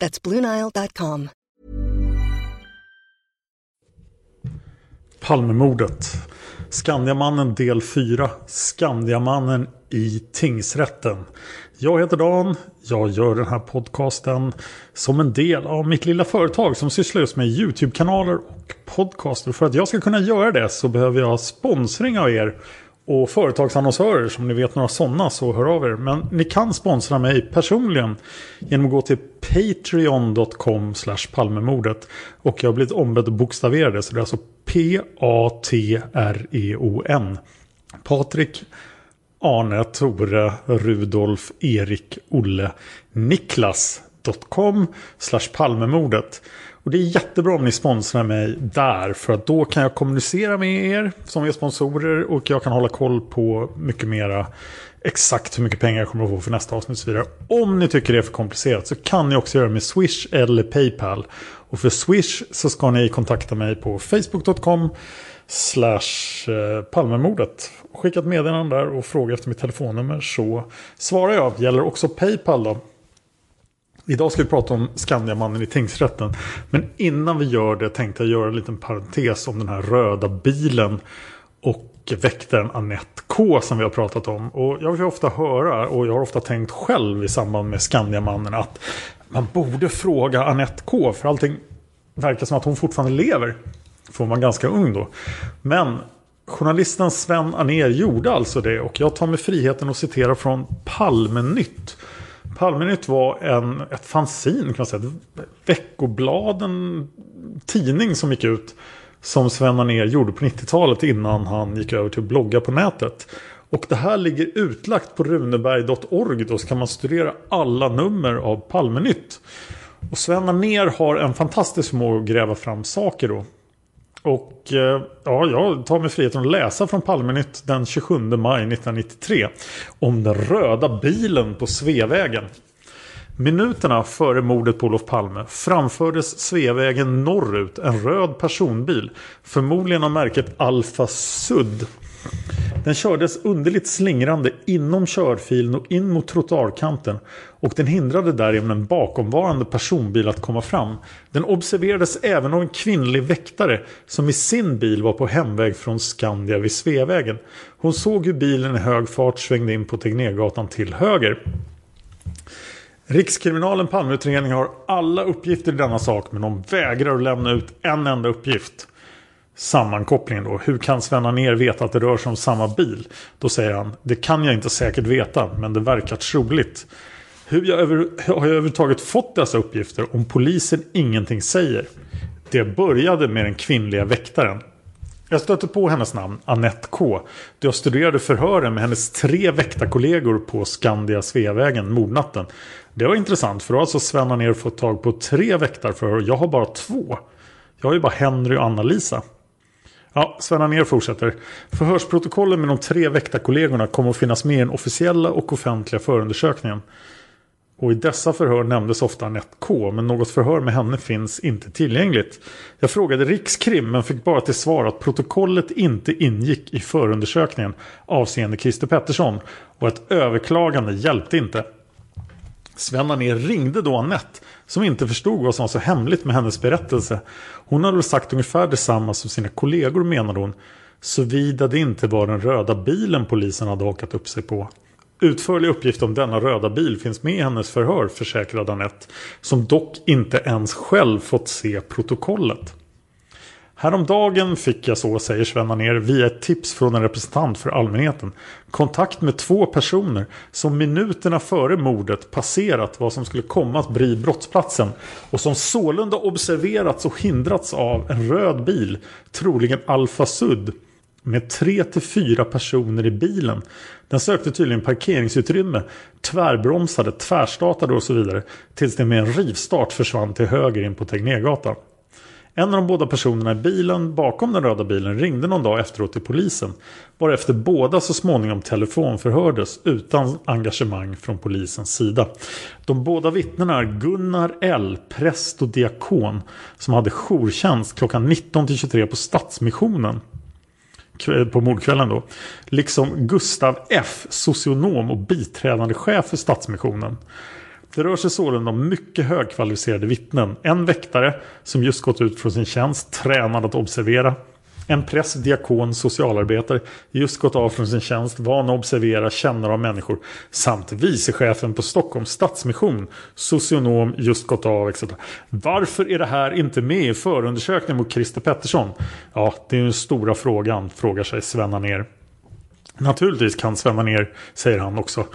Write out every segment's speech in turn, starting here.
That's BlueNile.com. Palmemordet. Skandiamannen del 4. Skandiamannen i tingsrätten. Jag heter Dan. Jag gör den här podcasten som en del av mitt lilla företag som sysslar just med YouTube-kanaler och podcaster. För att jag ska kunna göra det så behöver jag sponsring av er och företagsannonsörer. Som ni vet några sådana så hör av er. Men ni kan sponsra mig personligen genom att gå till patreon.com palmemordet. Och jag har blivit ombedd att bokstavera det så det är alltså P-A-T-R-E-O-N. Patrik Arne, Tore, Rudolf, Erik, Olle, Niklas slash Palmemordet. Och det är jättebra om ni sponsrar mig där för att då kan jag kommunicera med er som är sponsorer och jag kan hålla koll på mycket mera exakt hur mycket pengar jag kommer att få för nästa avsnitt och så vidare. Om ni tycker det är för komplicerat så kan ni också göra det med Swish eller Paypal. Och för Swish så ska ni kontakta mig på facebook.com slash eh, Palmemordet. Skicka ett meddelande där och fråga efter mitt telefonnummer så svarar jag. Gäller också Paypal då. Idag ska vi prata om Skandiamannen i tingsrätten. Men innan vi gör det tänkte jag göra en liten parentes om den här röda bilen. Och väktaren Annette K som vi har pratat om. Och jag vill ofta höra och jag har ofta tänkt själv i samband med Skandiamannen att man borde fråga Annette K för allting verkar som att hon fortfarande lever. För hon var ganska ung då. Men journalisten Sven Aner gjorde alltså det och jag tar mig friheten att citera från Palmenytt. Palmenytt var en, ett fanzin kan man säga. Ett veckoblad, en tidning som gick ut. Som Sven ner gjorde på 90-talet innan han gick över till att blogga på nätet. Och det här ligger utlagt på runeberg.org då så kan man studera alla nummer av Palmenytt. Och Sven ner har en fantastisk förmåga att gräva fram saker då. Och eh, ja, jag tar mig friheten att läsa från Palmenytt den 27 maj 1993. Om den röda bilen på Sveavägen. Minuterna före mordet på Olof Palme framfördes Sveavägen norrut en röd personbil. Förmodligen av märket Alfa Sud. Den kördes underligt slingrande inom körfilen och in mot trottoarkanten och den hindrade därigenom en bakomvarande personbil att komma fram. Den observerades även av en kvinnlig väktare som i sin bil var på hemväg från Skandia vid Sveavägen. Hon såg hur bilen i hög fart svängde in på Tegnérgatan till höger. Rikskriminalen Palmeutredning har alla uppgifter i denna sak men de vägrar att lämna ut en enda uppgift sammankopplingen då. Hur kan Sven ner veta att det rör sig om samma bil? Då säger han, det kan jag inte säkert veta, men det verkar troligt. Hur jag över, har jag överhuvudtaget fått dessa uppgifter om polisen ingenting säger? Det började med den kvinnliga väktaren. Jag stötte på hennes namn, Annette K. Då jag studerade förhören med hennes tre väktarkollegor på Skandia Sveavägen mordnatten. Det var intressant för då har alltså Sven ner fått tag på tre väktarförhör. Jag har bara två. Jag har ju bara Henry och Anna-Lisa. Ja, Sven Anér fortsätter. Förhörsprotokollen med de tre väktarkollegorna kommer att finnas med i den officiella och offentliga förundersökningen. Och i dessa förhör nämndes ofta Anette K. Men något förhör med henne finns inte tillgängligt. Jag frågade Rikskrim men fick bara till svar att protokollet inte ingick i förundersökningen avseende Christer Pettersson. Och att överklagande hjälpte inte. Sven Anér ringde då Anette som inte förstod vad som var så hemligt med hennes berättelse. Hon hade väl sagt ungefär detsamma som sina kollegor menade hon. Såvida det inte var den röda bilen polisen hade hakat upp sig på. Utförlig uppgift om denna röda bil finns med i hennes förhör försäkrade Anette. Som dock inte ens själv fått se protokollet. Häromdagen fick jag så, säger Sven ner via ett tips från en representant för allmänheten, kontakt med två personer som minuterna före mordet passerat vad som skulle komma att bli brottsplatsen och som sålunda observerats och hindrats av en röd bil, troligen Alfa Sud, med tre till fyra personer i bilen. Den sökte tydligen parkeringsutrymme, tvärbromsade, tvärstartade och så vidare tills den med en rivstart försvann till höger in på Tegnérgatan. En av de båda personerna i bilen bakom den röda bilen ringde någon dag efteråt till polisen. Varefter båda så småningom telefonförhördes utan engagemang från polisens sida. De båda vittnena är Gunnar L, präst och diakon som hade jourtjänst klockan 19 23 på Stadsmissionen på mordkvällen då. Liksom Gustav F, socionom och biträdande chef för Stadsmissionen. Det rör sig sålunda om mycket högkvalificerade vittnen. En väktare som just gått ut från sin tjänst, tränad att observera. En präst, diakon, socialarbetare, just gått av från sin tjänst, van att observera, kännare av människor. Samt vicechefen på Stockholms Stadsmission, socionom, just gått av, etc. Varför är det här inte med i förundersökningen mot Christer Pettersson? Ja, det är den stora frågan, frågar sig Sven ner. Naturligtvis kan Sven ner, säger han också,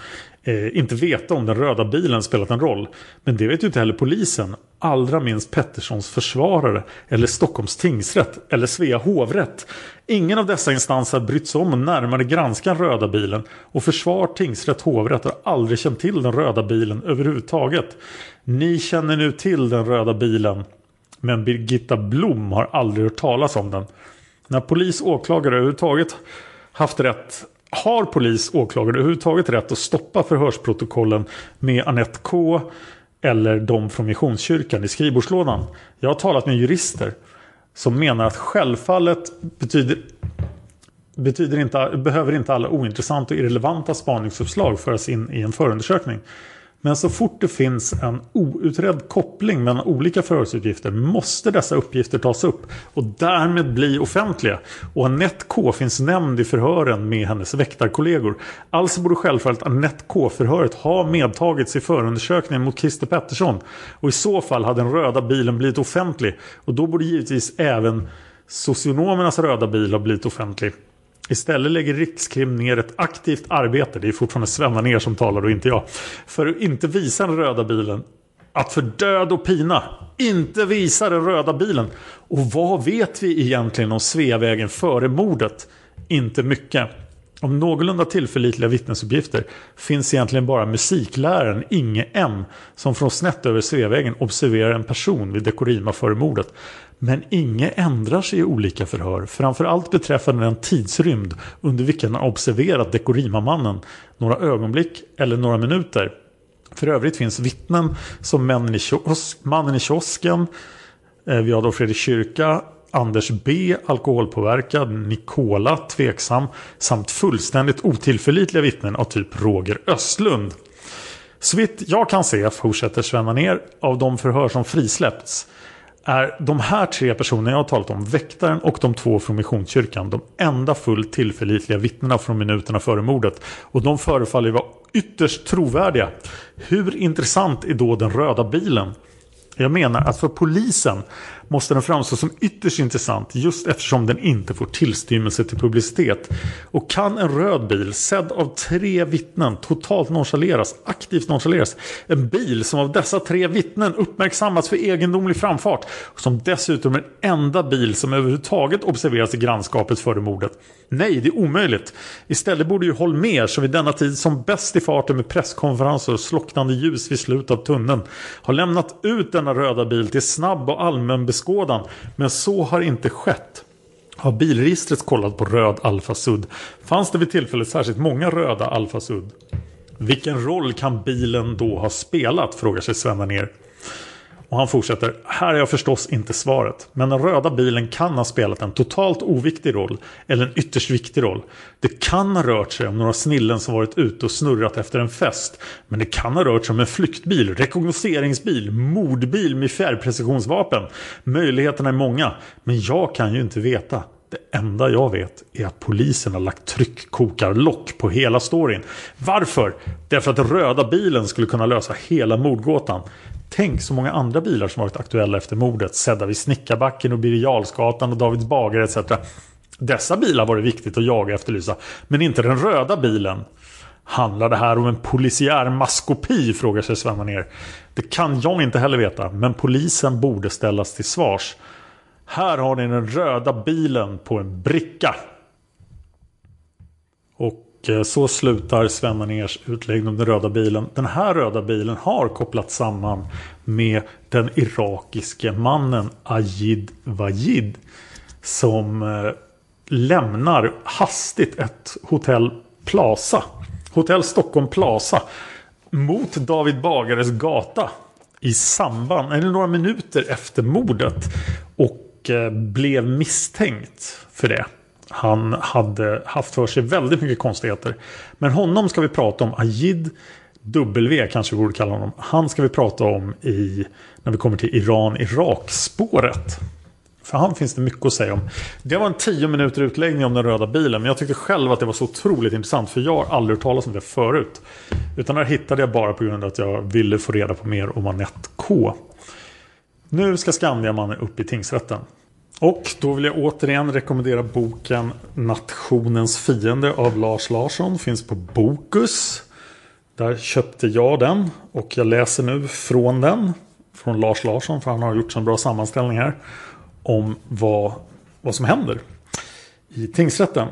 eh, inte veta om den röda bilen spelat en roll. Men det vet ju inte heller polisen. Allra minst Petterssons försvarare eller Stockholms tingsrätt eller Svea hovrätt. Ingen av dessa instanser har brytt sig om att närmare granska den röda bilen och försvar, tingsrätt, hovrätt har aldrig känt till den röda bilen överhuvudtaget. Ni känner nu till den röda bilen men Birgitta Blom har aldrig hört talas om den. När polis och åklagare överhuvudtaget haft rätt har polis, och åklagare överhuvudtaget rätt att stoppa förhörsprotokollen med Annette K eller de från Missionskyrkan i skrivbordslådan? Jag har talat med jurister som menar att självfallet betyder, betyder inte, behöver inte alla ointressanta och irrelevanta spaningsuppslag föras in i en förundersökning. Men så fort det finns en outredd koppling mellan olika förhörsuppgifter måste dessa uppgifter tas upp och därmed bli offentliga. Och Anette K finns nämnd i förhören med hennes väktarkollegor. Alltså borde självfallet Anette K-förhöret ha medtagits i förundersökningen mot Christer Pettersson. Och i så fall hade den röda bilen blivit offentlig. Och då borde givetvis även socionomernas röda bil ha blivit offentlig. Istället lägger Rikskrim ner ett aktivt arbete, det är fortfarande Sven ner som talar och inte jag, för att inte visa den röda bilen. Att för död och pina inte visa den röda bilen. Och vad vet vi egentligen om Sveavägen före mordet? Inte mycket. Om någorlunda tillförlitliga vittnesuppgifter finns egentligen bara musikläraren Inge M som från snett över Sveavägen observerar en person vid Dekorima före mordet. Men inget ändrar sig i olika förhör, framförallt beträffande den tidsrymd under vilken han observerat Dekorima-mannen, några ögonblick eller några minuter. För övrigt finns vittnen som männen i kiosk, mannen i kiosken, vi har då Fredrik Kyrka, Anders B alkoholpåverkad, Nikola tveksam samt fullständigt otillförlitliga vittnen av typ Roger Östlund. Så vitt jag kan se, fortsätter Svenna ner, av de förhör som frisläppts är de här tre personerna jag har talat om, väktaren och de två från Missionskyrkan, de enda fullt tillförlitliga vittnena från minuterna före mordet. Och de förefaller vara ytterst trovärdiga. Hur intressant är då den röda bilen? Jag menar att för polisen måste den framstå som ytterst intressant just eftersom den inte får tillstymmelse till publicitet. Och kan en röd bil sedd av tre vittnen totalt nonchaleras, aktivt nonchaleras. En bil som av dessa tre vittnen uppmärksammats för egendomlig framfart. Och som dessutom är den enda bil som överhuvudtaget observeras i grannskapet före mordet. Nej, det är omöjligt. Istället borde ju Holmér som vid denna tid som bäst i farten med presskonferenser och slocknande ljus vid slutet av tunneln ha lämnat ut denna röda bil till snabb och allmän beskådan. Men så har inte skett. Har bilregistret kollat på röd alfasud? Fanns det vid tillfället särskilt många röda alfasud? Vilken roll kan bilen då ha spelat? Frågar sig Sven ner. Och han fortsätter. Här är jag förstås inte svaret. Men den röda bilen kan ha spelat en totalt oviktig roll. Eller en ytterst viktig roll. Det kan ha rört sig om några snillen som varit ute och snurrat efter en fest. Men det kan ha rört sig om en flyktbil, rekognoseringsbil, mordbil med fjärrprecisionsvapen. Möjligheterna är många. Men jag kan ju inte veta. Det enda jag vet är att polisen har lagt tryckkokarlock på hela storyn. Varför? Därför att den röda bilen skulle kunna lösa hela mordgåtan. Tänk så många andra bilar som varit aktuella efter mordet. Sedda vid Snickarbacken och Birger Jarlsgatan och Davids bagare etc. Dessa bilar var det viktigt att jaga och efterlysa. Men inte den röda bilen. Handlar det här om en polisiär maskopi? Frågar sig Sven ner. Det kan jag inte heller veta. Men polisen borde ställas till svars. Här har ni den röda bilen på en bricka. Och Eh, så slutar Sven Maners utläggning om den röda bilen. Den här röda bilen har kopplats samman med den irakiske mannen Ajid Wajid. Som eh, lämnar hastigt ett hotell Plaza. Hotell Stockholm Plaza. Mot David Bagares gata. I samband, eller några minuter efter mordet. Och eh, blev misstänkt för det. Han hade haft för sig väldigt mycket konstigheter. Men honom ska vi prata om. Ajid W kanske vi borde kalla honom. Han ska vi prata om i, när vi kommer till Iran-Irak-spåret. För han finns det mycket att säga om. Det var en tio minuter utläggning om den röda bilen. Men jag tyckte själv att det var så otroligt intressant. För jag har aldrig hört talas om det förut. Utan det hittade jag bara på grund av att jag ville få reda på mer om Anette K. Nu ska Skandiamannen upp i tingsrätten. Och då vill jag återigen rekommendera boken Nationens fiende av Lars Larsson. Finns på Bokus. Där köpte jag den och jag läser nu från den. Från Lars Larsson för han har gjort en bra sammanställning här. Om vad, vad som händer i tingsrätten.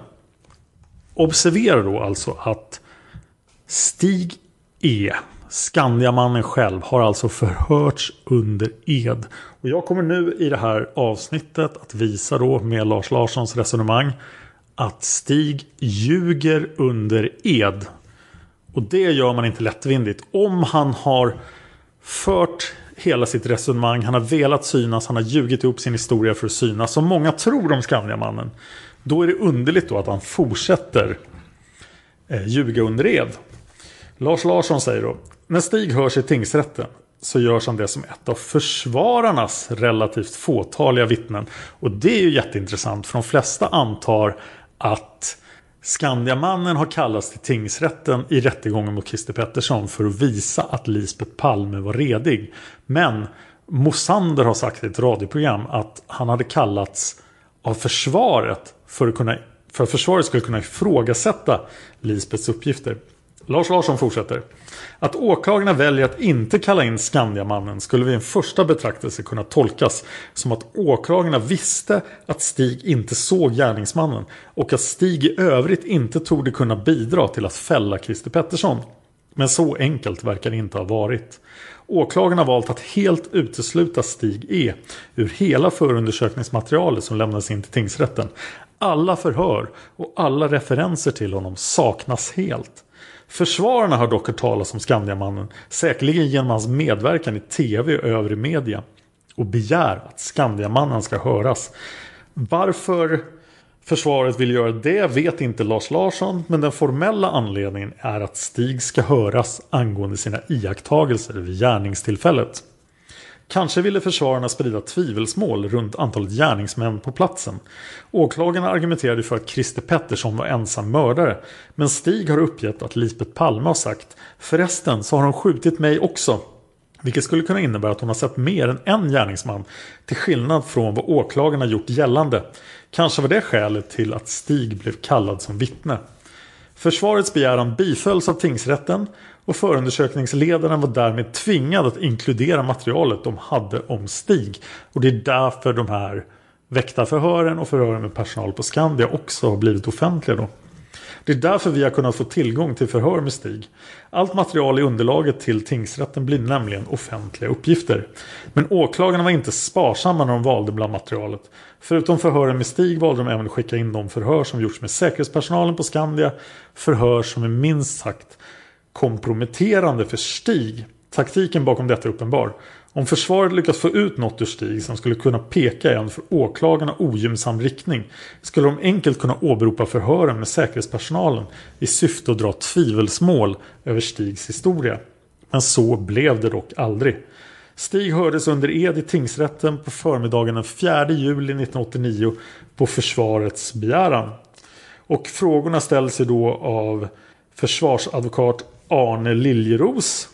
Observera då alltså att Stig E Skandiamannen själv har alltså förhörts under ed. Och jag kommer nu i det här avsnittet att visa då med Lars Larssons resonemang att Stig ljuger under ed. Och det gör man inte lättvindigt. Om han har fört hela sitt resonemang, han har velat synas, han har ljugit ihop sin historia för att synas, som många tror om Skandiamannen. Då är det underligt då att han fortsätter eh, ljuga under ed. Lars Larsson säger då när Stig hörs i tingsrätten så görs han det som ett av försvararnas relativt fåtaliga vittnen. Och det är ju jätteintressant för de flesta antar att Skandiamannen har kallats till tingsrätten i rättegången mot Christer Pettersson för att visa att Lisbeth Palme var redig. Men Mosander har sagt i ett radioprogram att han hade kallats av försvaret för att, kunna, för att försvaret skulle kunna ifrågasätta Lisbeths uppgifter. Lars Larsson fortsätter. Att åklagarna väljer att inte kalla in Skandiamannen skulle vid en första betraktelse kunna tolkas som att åklagarna visste att Stig inte såg gärningsmannen och att Stig i övrigt inte tog kunna bidra till att fälla Christer Pettersson. Men så enkelt verkar det inte ha varit. Åklagarna har valt att helt utesluta Stig E ur hela förundersökningsmaterialet som lämnades in till tingsrätten. Alla förhör och alla referenser till honom saknas helt. Försvararna har dock hört talas om Skandiamannen, säkerligen genom hans medverkan i tv och övrig media. Och begär att Skandiamannen ska höras. Varför försvaret vill göra det vet inte Lars Larsson. Men den formella anledningen är att Stig ska höras angående sina iakttagelser vid gärningstillfället. Kanske ville försvararna sprida tvivelsmål runt antalet gärningsmän på platsen. Åklagarna argumenterade för att Christer Pettersson var ensam mördare. Men Stig har uppgett att Lisbeth Palme har sagt Förresten så har hon skjutit mig också. Vilket skulle kunna innebära att hon har sett mer än en gärningsman. Till skillnad från vad åklagarna gjort gällande. Kanske var det skälet till att Stig blev kallad som vittne. Försvarets begäran bifölls av tingsrätten och förundersökningsledaren var därmed tvingad att inkludera materialet de hade om Stig. Och det är därför de här väktarförhören och förhören med personal på Skandia också har blivit offentliga då. Det är därför vi har kunnat få tillgång till förhör med Stig. Allt material i underlaget till tingsrätten blir nämligen offentliga uppgifter. Men åklagarna var inte sparsamma när de valde bland materialet. Förutom förhören med Stig valde de även att skicka in de förhör som gjorts med säkerhetspersonalen på Skandia. Förhör som är minst sagt komprometterande för Stig. Taktiken bakom detta är uppenbar. Om försvaret lyckas få ut något ur Stig som skulle kunna peka i en för åklagarna ogynnsam riktning skulle de enkelt kunna åberopa förhören med säkerhetspersonalen i syfte att dra tvivelsmål över Stigs historia. Men så blev det dock aldrig. Stig hördes under ed i tingsrätten på förmiddagen den 4 juli 1989 på försvarets begäran. Och frågorna ställs ju då av försvarsadvokat Arne Liljeros.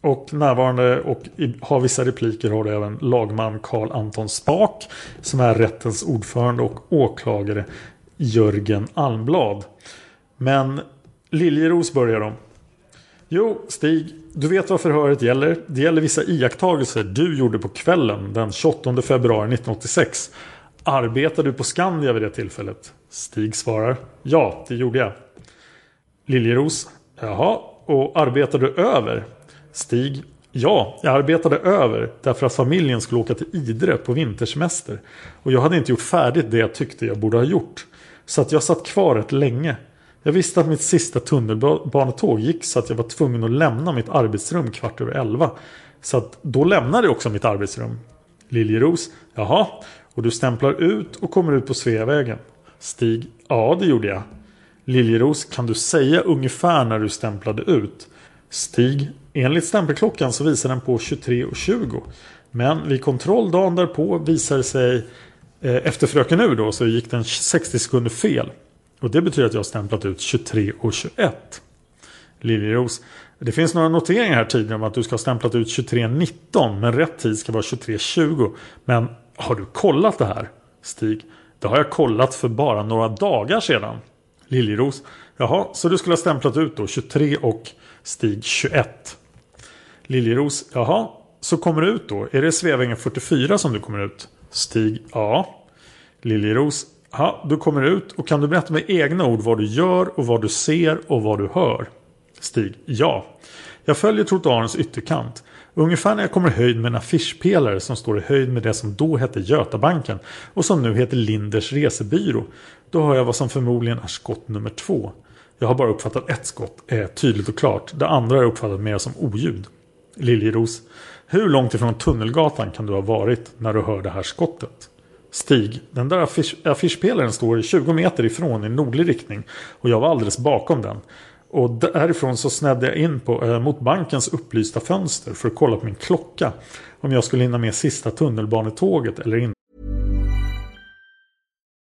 Och närvarande och har vissa repliker har du även lagman Karl Anton Spak som är rättens ordförande och åklagare Jörgen Almblad. Men Liljeros börjar de. Jo, Stig, du vet vad förhöret gäller. Det gäller vissa iakttagelser du gjorde på kvällen den 28 februari 1986. Arbetade du på Skandia vid det tillfället? Stig svarar. Ja, det gjorde jag. Liljeros. Jaha, och arbetade du över? Stig. Ja, jag arbetade över därför att familjen skulle åka till Idre på vintersemester. Och jag hade inte gjort färdigt det jag tyckte jag borde ha gjort. Så att jag satt kvar rätt länge. Jag visste att mitt sista tunnelbanetåg gick så att jag var tvungen att lämna mitt arbetsrum kvart över elva. Så att då lämnade jag också mitt arbetsrum. Liljeros. Jaha, och du stämplar ut och kommer ut på Sveavägen. Stig. Ja, det gjorde jag. Liljeros. Kan du säga ungefär när du stämplade ut? Stig. Enligt stämpelklockan så visar den på 23.20. Men vid kontroll dagen därpå visar det sig eh, efter Fröken Ur då så gick den 60 sekunder fel. Och det betyder att jag har stämplat ut 23.21. Liljeros. Det finns några noteringar här tidigare om att du ska ha stämplat ut 23.19 men rätt tid ska vara 23.20. Men har du kollat det här? Stig. Det har jag kollat för bara några dagar sedan. Liljeros. Jaha, så du skulle ha stämplat ut då 23 och Stig 21. Liljeros. Jaha, så kommer du ut då? Är det Sveavägen 44 som du kommer ut? Stig. Ja. Liljeros. Ja, du kommer ut och kan du berätta med egna ord vad du gör och vad du ser och vad du hör? Stig. Ja. Jag följer trottoarens ytterkant. Ungefär när jag kommer i höjd med en affischpelare som står i höjd med det som då hette Götabanken och som nu heter Linders resebyrå. Då hör jag vad som förmodligen är skott nummer två. Jag har bara uppfattat ett skott, är tydligt och klart. Det andra har jag uppfattat mer som oljud. Liljeros. Hur långt ifrån Tunnelgatan kan du ha varit när du hör det här skottet? Stig. Den där affisch, affischpelaren står 20 meter ifrån i nordlig riktning och jag var alldeles bakom den. Och därifrån så snedde jag in på, eh, mot bankens upplysta fönster för att kolla på min klocka. Om jag skulle hinna med sista tunnelbanetåget eller inte.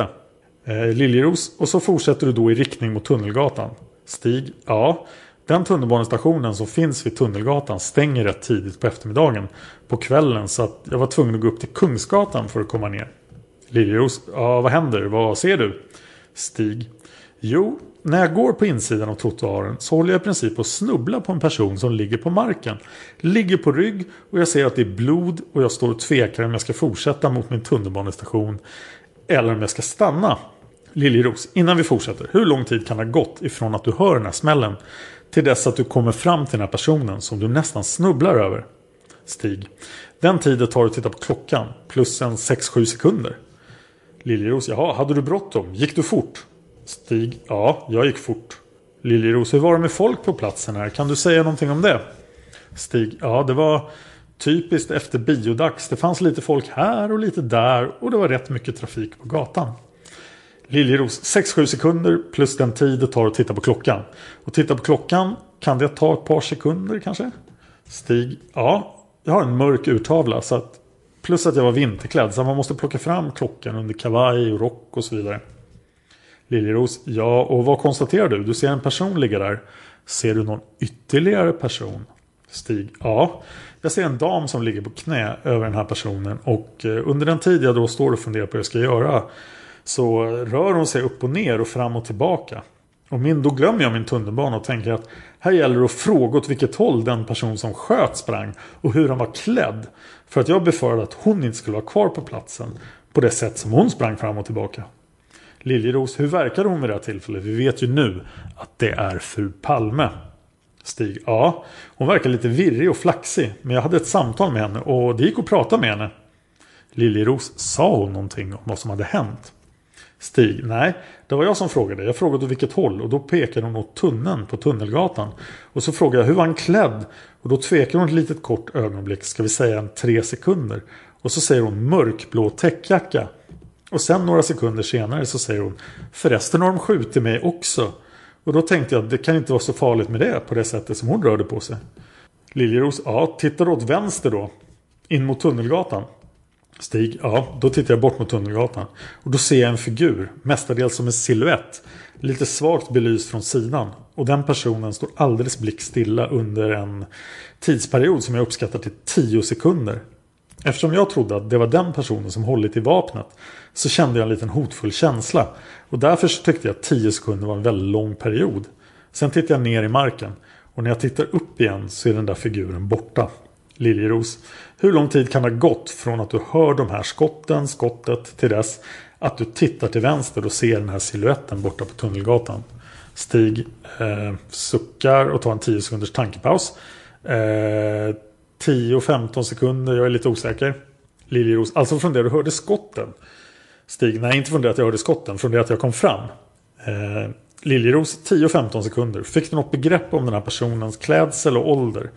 Eh, Liljeros och så fortsätter du då i riktning mot Tunnelgatan. Stig, ja. Den tunnelbanestationen som finns vid Tunnelgatan stänger rätt tidigt på eftermiddagen på kvällen så att jag var tvungen att gå upp till Kungsgatan för att komma ner. Liljeros, ja vad händer? Vad ser du? Stig, jo, när jag går på insidan av trottoaren så håller jag i princip på att snubbla på en person som ligger på marken. Ligger på rygg och jag ser att det är blod och jag står och tvekar om jag ska fortsätta mot min tunnelbanestation eller om jag ska stanna. Liljeros, innan vi fortsätter. Hur lång tid kan det ha gått ifrån att du hör den här smällen till dess att du kommer fram till den här personen som du nästan snubblar över? Stig. Den tiden tar tar att titta på klockan plus en 6-7 sekunder. Liljeros. Jaha, hade du bråttom? Gick du fort? Stig. Ja, jag gick fort. Liljeros. Hur var det med folk på platsen här? Kan du säga någonting om det? Stig. Ja, det var typiskt efter biodags. Det fanns lite folk här och lite där och det var rätt mycket trafik på gatan. Liljeros 6-7 sekunder plus den tid det tar att titta på klockan. Och titta på klockan kan det ta ett par sekunder kanske? Stig, ja, jag har en mörk urtavla så att plus att jag var vinterklädd så man måste plocka fram klockan under kavaj och rock och så vidare. Liljeros, ja och vad konstaterar du? Du ser en person ligga där. Ser du någon ytterligare person? Stig, ja. Jag ser en dam som ligger på knä över den här personen och eh, under den tid jag då står och funderar på vad jag ska göra så rör hon sig upp och ner och fram och tillbaka. Och min, då glömmer jag min tunnelbana och tänker att här gäller det att fråga åt vilket håll den person som sköt sprang och hur han var klädd. För att jag befarade att hon inte skulle vara kvar på platsen på det sätt som hon sprang fram och tillbaka. Liljeros, hur verkade hon vid det här tillfället? Vi vet ju nu att det är fru Palme. Stig, ja, hon verkar lite virrig och flaxig. Men jag hade ett samtal med henne och det gick att prata med henne. Liljeros, sa hon någonting om vad som hade hänt? Stig, nej, det var jag som frågade. Jag frågade åt vilket håll och då pekade hon åt tunneln på Tunnelgatan. Och så frågade jag hur var han klädd? Och då tvekade hon ett litet kort ögonblick, ska vi säga en tre sekunder. Och så säger hon mörkblå täckjacka. Och sen några sekunder senare så säger hon Förresten har de skjutit mig också. Och då tänkte jag att det kan inte vara så farligt med det på det sättet som hon rörde på sig. Liljeros, ja, tittar åt vänster då. In mot Tunnelgatan. Stig, ja, då tittar jag bort mot Tunnelgatan. Och då ser jag en figur, mestadels som en siluett. Lite svagt belyst från sidan. Och den personen står alldeles blickstilla under en tidsperiod som jag uppskattar till 10 sekunder. Eftersom jag trodde att det var den personen som hållit i vapnet så kände jag en liten hotfull känsla. Och därför så tyckte jag att 10 sekunder var en väldigt lång period. Sen tittar jag ner i marken. Och när jag tittar upp igen så är den där figuren borta. Liljeros. Hur lång tid kan det ha gått från att du hör de här skotten, skottet, till dess att du tittar till vänster och ser den här siluetten borta på Tunnelgatan? Stig eh, suckar och tar en 10 sekunders tankepaus. Eh, 10-15 sekunder, jag är lite osäker. Liljeros, alltså från det du hörde skotten. Stig, nej inte från det att jag hörde skotten, från det att jag kom fram. Eh, Liljeros 10-15 sekunder. Fick du något begrepp om den här personens klädsel och ålder?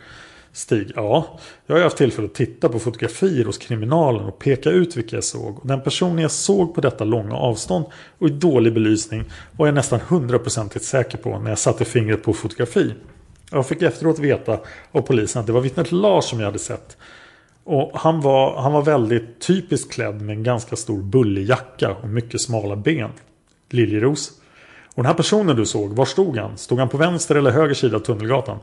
Stig, ja. Jag har haft tillfälle att titta på fotografier hos kriminalen och peka ut vilka jag såg. Och den personen jag såg på detta långa avstånd och i dålig belysning var jag nästan hundraprocentigt säker på när jag satte fingret på fotografi. Jag fick efteråt veta av polisen att det var vittnet Lars som jag hade sett. Och han var, han var väldigt typiskt klädd med en ganska stor bullig jacka och mycket smala ben. Liljeros. Och den här personen du såg, var stod han? Stod han på vänster eller höger sida av Tunnelgatan?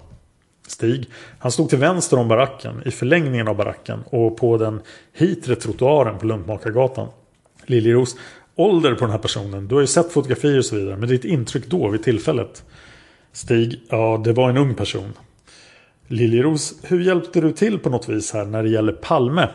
Stig. Han stod till vänster om baracken, i förlängningen av baracken och på den hitre trottoaren på Luntmakargatan. Liljeros. Ålder på den här personen. Du har ju sett fotografier och så vidare. Men ditt intryck då vid tillfället? Stig. Ja, det var en ung person. Liljeros. Hur hjälpte du till på något vis här när det gäller Palme?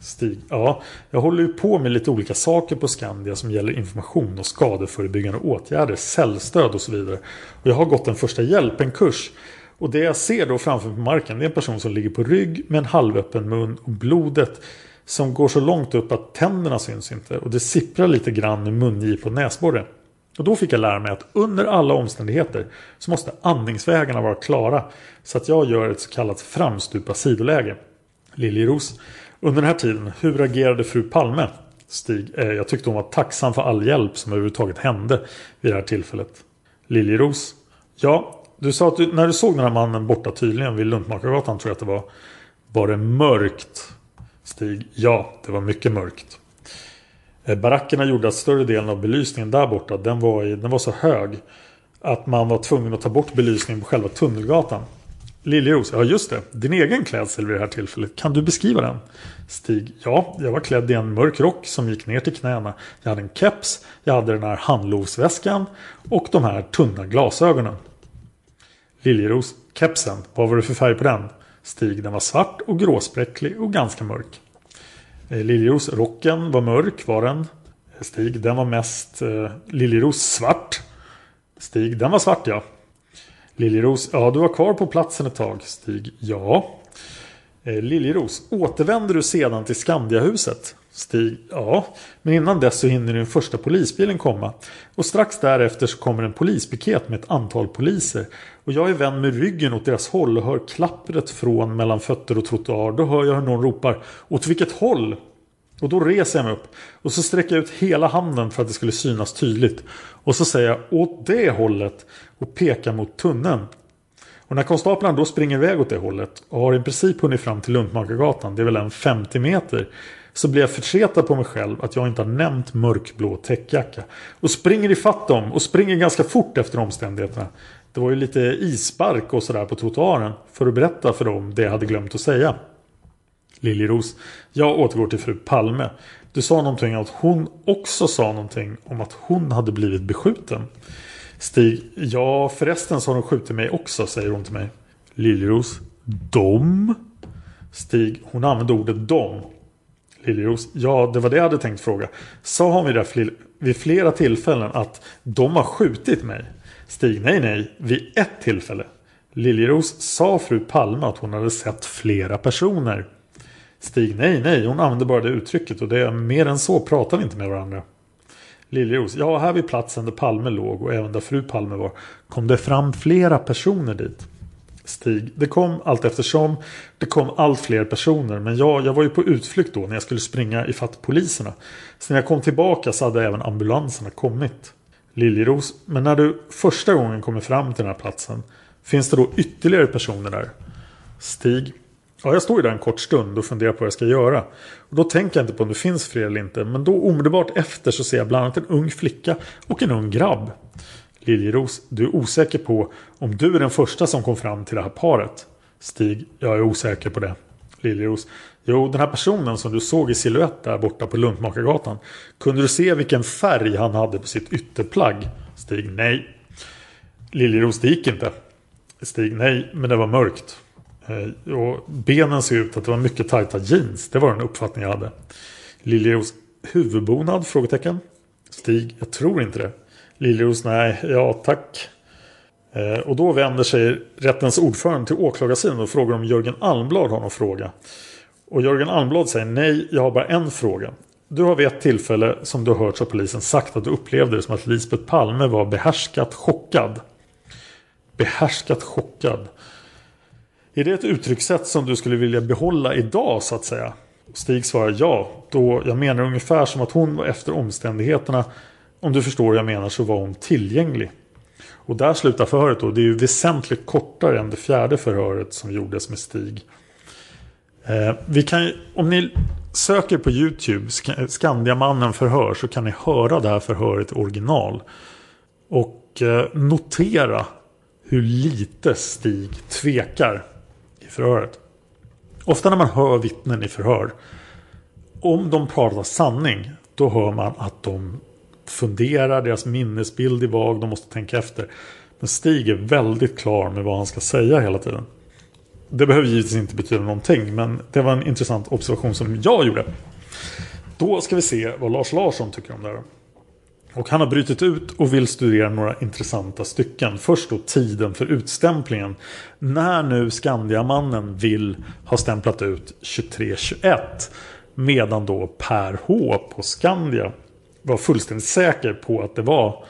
Stig. Ja, jag håller ju på med lite olika saker på Skandia som gäller information och skadeförebyggande åtgärder, cellstöd och så vidare. Och jag har gått en första hjälpen-kurs och det jag ser då framför på marken det är en person som ligger på rygg med en halvöppen mun och blodet som går så långt upp att tänderna syns inte och det sipprar lite grann i mungipa och näsborre. Och då fick jag lära mig att under alla omständigheter så måste andningsvägarna vara klara så att jag gör ett så kallat framstupa sidoläge. Liljeros. Under den här tiden, hur agerade fru Palme? Stig, eh, jag tyckte hon var tacksam för all hjälp som överhuvudtaget hände vid det här tillfället. Liljeros. Ja, du sa att du, när du såg den här mannen borta tydligen vid Luntmakargatan tror jag att det var. Var det mörkt? Stig? Ja, det var mycket mörkt. Eh, barackerna gjorde att större delen av belysningen där borta den var, i, den var så hög att man var tvungen att ta bort belysningen på själva Tunnelgatan. Liljeros, ja just det. Din egen klädsel vid det här tillfället. Kan du beskriva den? Stig, ja, jag var klädd i en mörk rock som gick ner till knäna. Jag hade en keps, jag hade den här handlovsväskan och de här tunna glasögonen. Liljeros, kepsen, vad var det för färg på den? Stig, den var svart och gråspräcklig och ganska mörk. Eh, liljeros, rocken var mörk var den. Eh, stig, den var mest eh, Liljeros svart. Stig, den var svart ja. Liljeros, ja du var kvar på platsen ett tag. Stig, ja. Eh, Liljeros, återvänder du sedan till Skandiahuset? Stig, ja. Men innan dess så hinner den första polisbilen komma. Och strax därefter så kommer en polispiket med ett antal poliser. Och jag är vänd med ryggen åt deras håll och hör klappret från mellan fötter och trottoar. Då hör jag hur någon ropar Åt vilket håll? Och då reser jag mig upp. Och så sträcker jag ut hela handen för att det skulle synas tydligt. Och så säger jag åt det hållet. Och pekar mot tunneln. Och när konstaplarna då springer iväg åt det hållet. Och har i princip hunnit fram till Luntmakargatan. Det är väl en 50 meter. Så blir jag förtretad på mig själv att jag inte har nämnt mörkblå täckjacka. Och springer ifatt dem. Och springer ganska fort efter omständigheterna. Det var ju lite isbark och sådär på trottoaren. För att berätta för dem det jag hade glömt att säga. Liljeros. Jag återgår till fru Palme. Du sa någonting att hon också sa någonting om att hon hade blivit beskjuten. Stig. Ja förresten så har de skjutit mig också säger hon till mig. Liljeros. Dom? Stig. Hon använde ordet dom. Liljeros. Ja det var det jag hade tänkt fråga. Sa hon vid, det vid flera tillfällen att de har skjutit mig? Stig. Nej nej. Vid ett tillfälle. Liljeros sa fru Palme att hon hade sett flera personer. Stig, nej, nej, hon använde bara det uttrycket och det är mer än så pratar vi inte med varandra. Liljeros, ja här vid platsen där Palme låg och även där fru Palme var kom det fram flera personer dit. Stig, det kom allt eftersom det kom allt fler personer men jag, jag var ju på utflykt då när jag skulle springa ifatt poliserna. Så när jag kom tillbaka så hade även ambulanserna kommit. Liljeros, men när du första gången kommer fram till den här platsen finns det då ytterligare personer där? Stig, Ja, jag står ju där en kort stund och funderar på vad jag ska göra. Och då tänker jag inte på om det finns fler eller inte. Men då omedelbart efter så ser jag bland annat en ung flicka och en ung grabb. Liljeros, du är osäker på om du är den första som kom fram till det här paret. Stig, jag är osäker på det. Liljeros, jo den här personen som du såg i siluett där borta på Luntmakargatan. Kunde du se vilken färg han hade på sitt ytterplagg? Stig, nej. Liljeros, det gick inte. Stig, nej, men det var mörkt. Eh, och benen ser ut att det var mycket tajta jeans. Det var den uppfattning jag hade. Liljeros huvudbonad? Frågetecken. Stig, jag tror inte det. Liljeros, nej, ja tack. Eh, och då vänder sig rättens ordförande till åklagarsidan och frågar om Jörgen Almblad har någon fråga. Och Jörgen Almblad säger nej, jag har bara en fråga. Du har vid ett tillfälle som du har hört av polisen sagt att du upplevde det som att Lisbeth Palme var behärskat chockad. Behärskat chockad. Är det ett uttryckssätt som du skulle vilja behålla idag så att säga? Stig svarar ja. Då jag menar ungefär som att hon var efter omständigheterna. Om du förstår vad jag menar så var hon tillgänglig. Och där slutar förhöret då. Det är ju väsentligt kortare än det fjärde förhöret som gjordes med Stig. Eh, vi kan, om ni söker på YouTube Skandiamannen förhör så kan ni höra det här förhöret i original. Och eh, notera hur lite Stig tvekar i förhöret. Ofta när man hör vittnen i förhör. Om de pratar sanning. Då hör man att de funderar. Deras minnesbild är vag. De måste tänka efter. Men Stig är väldigt klar med vad han ska säga hela tiden. Det behöver givetvis inte betyda någonting. Men det var en intressant observation som jag gjorde. Då ska vi se vad Lars Larsson tycker om det här. Och han har brutit ut och vill studera några intressanta stycken. Först då tiden för utstämplingen. När nu Skandiamannen vill ha stämplat ut 2321. Medan då Per H på Skandia var fullständigt säker på att det var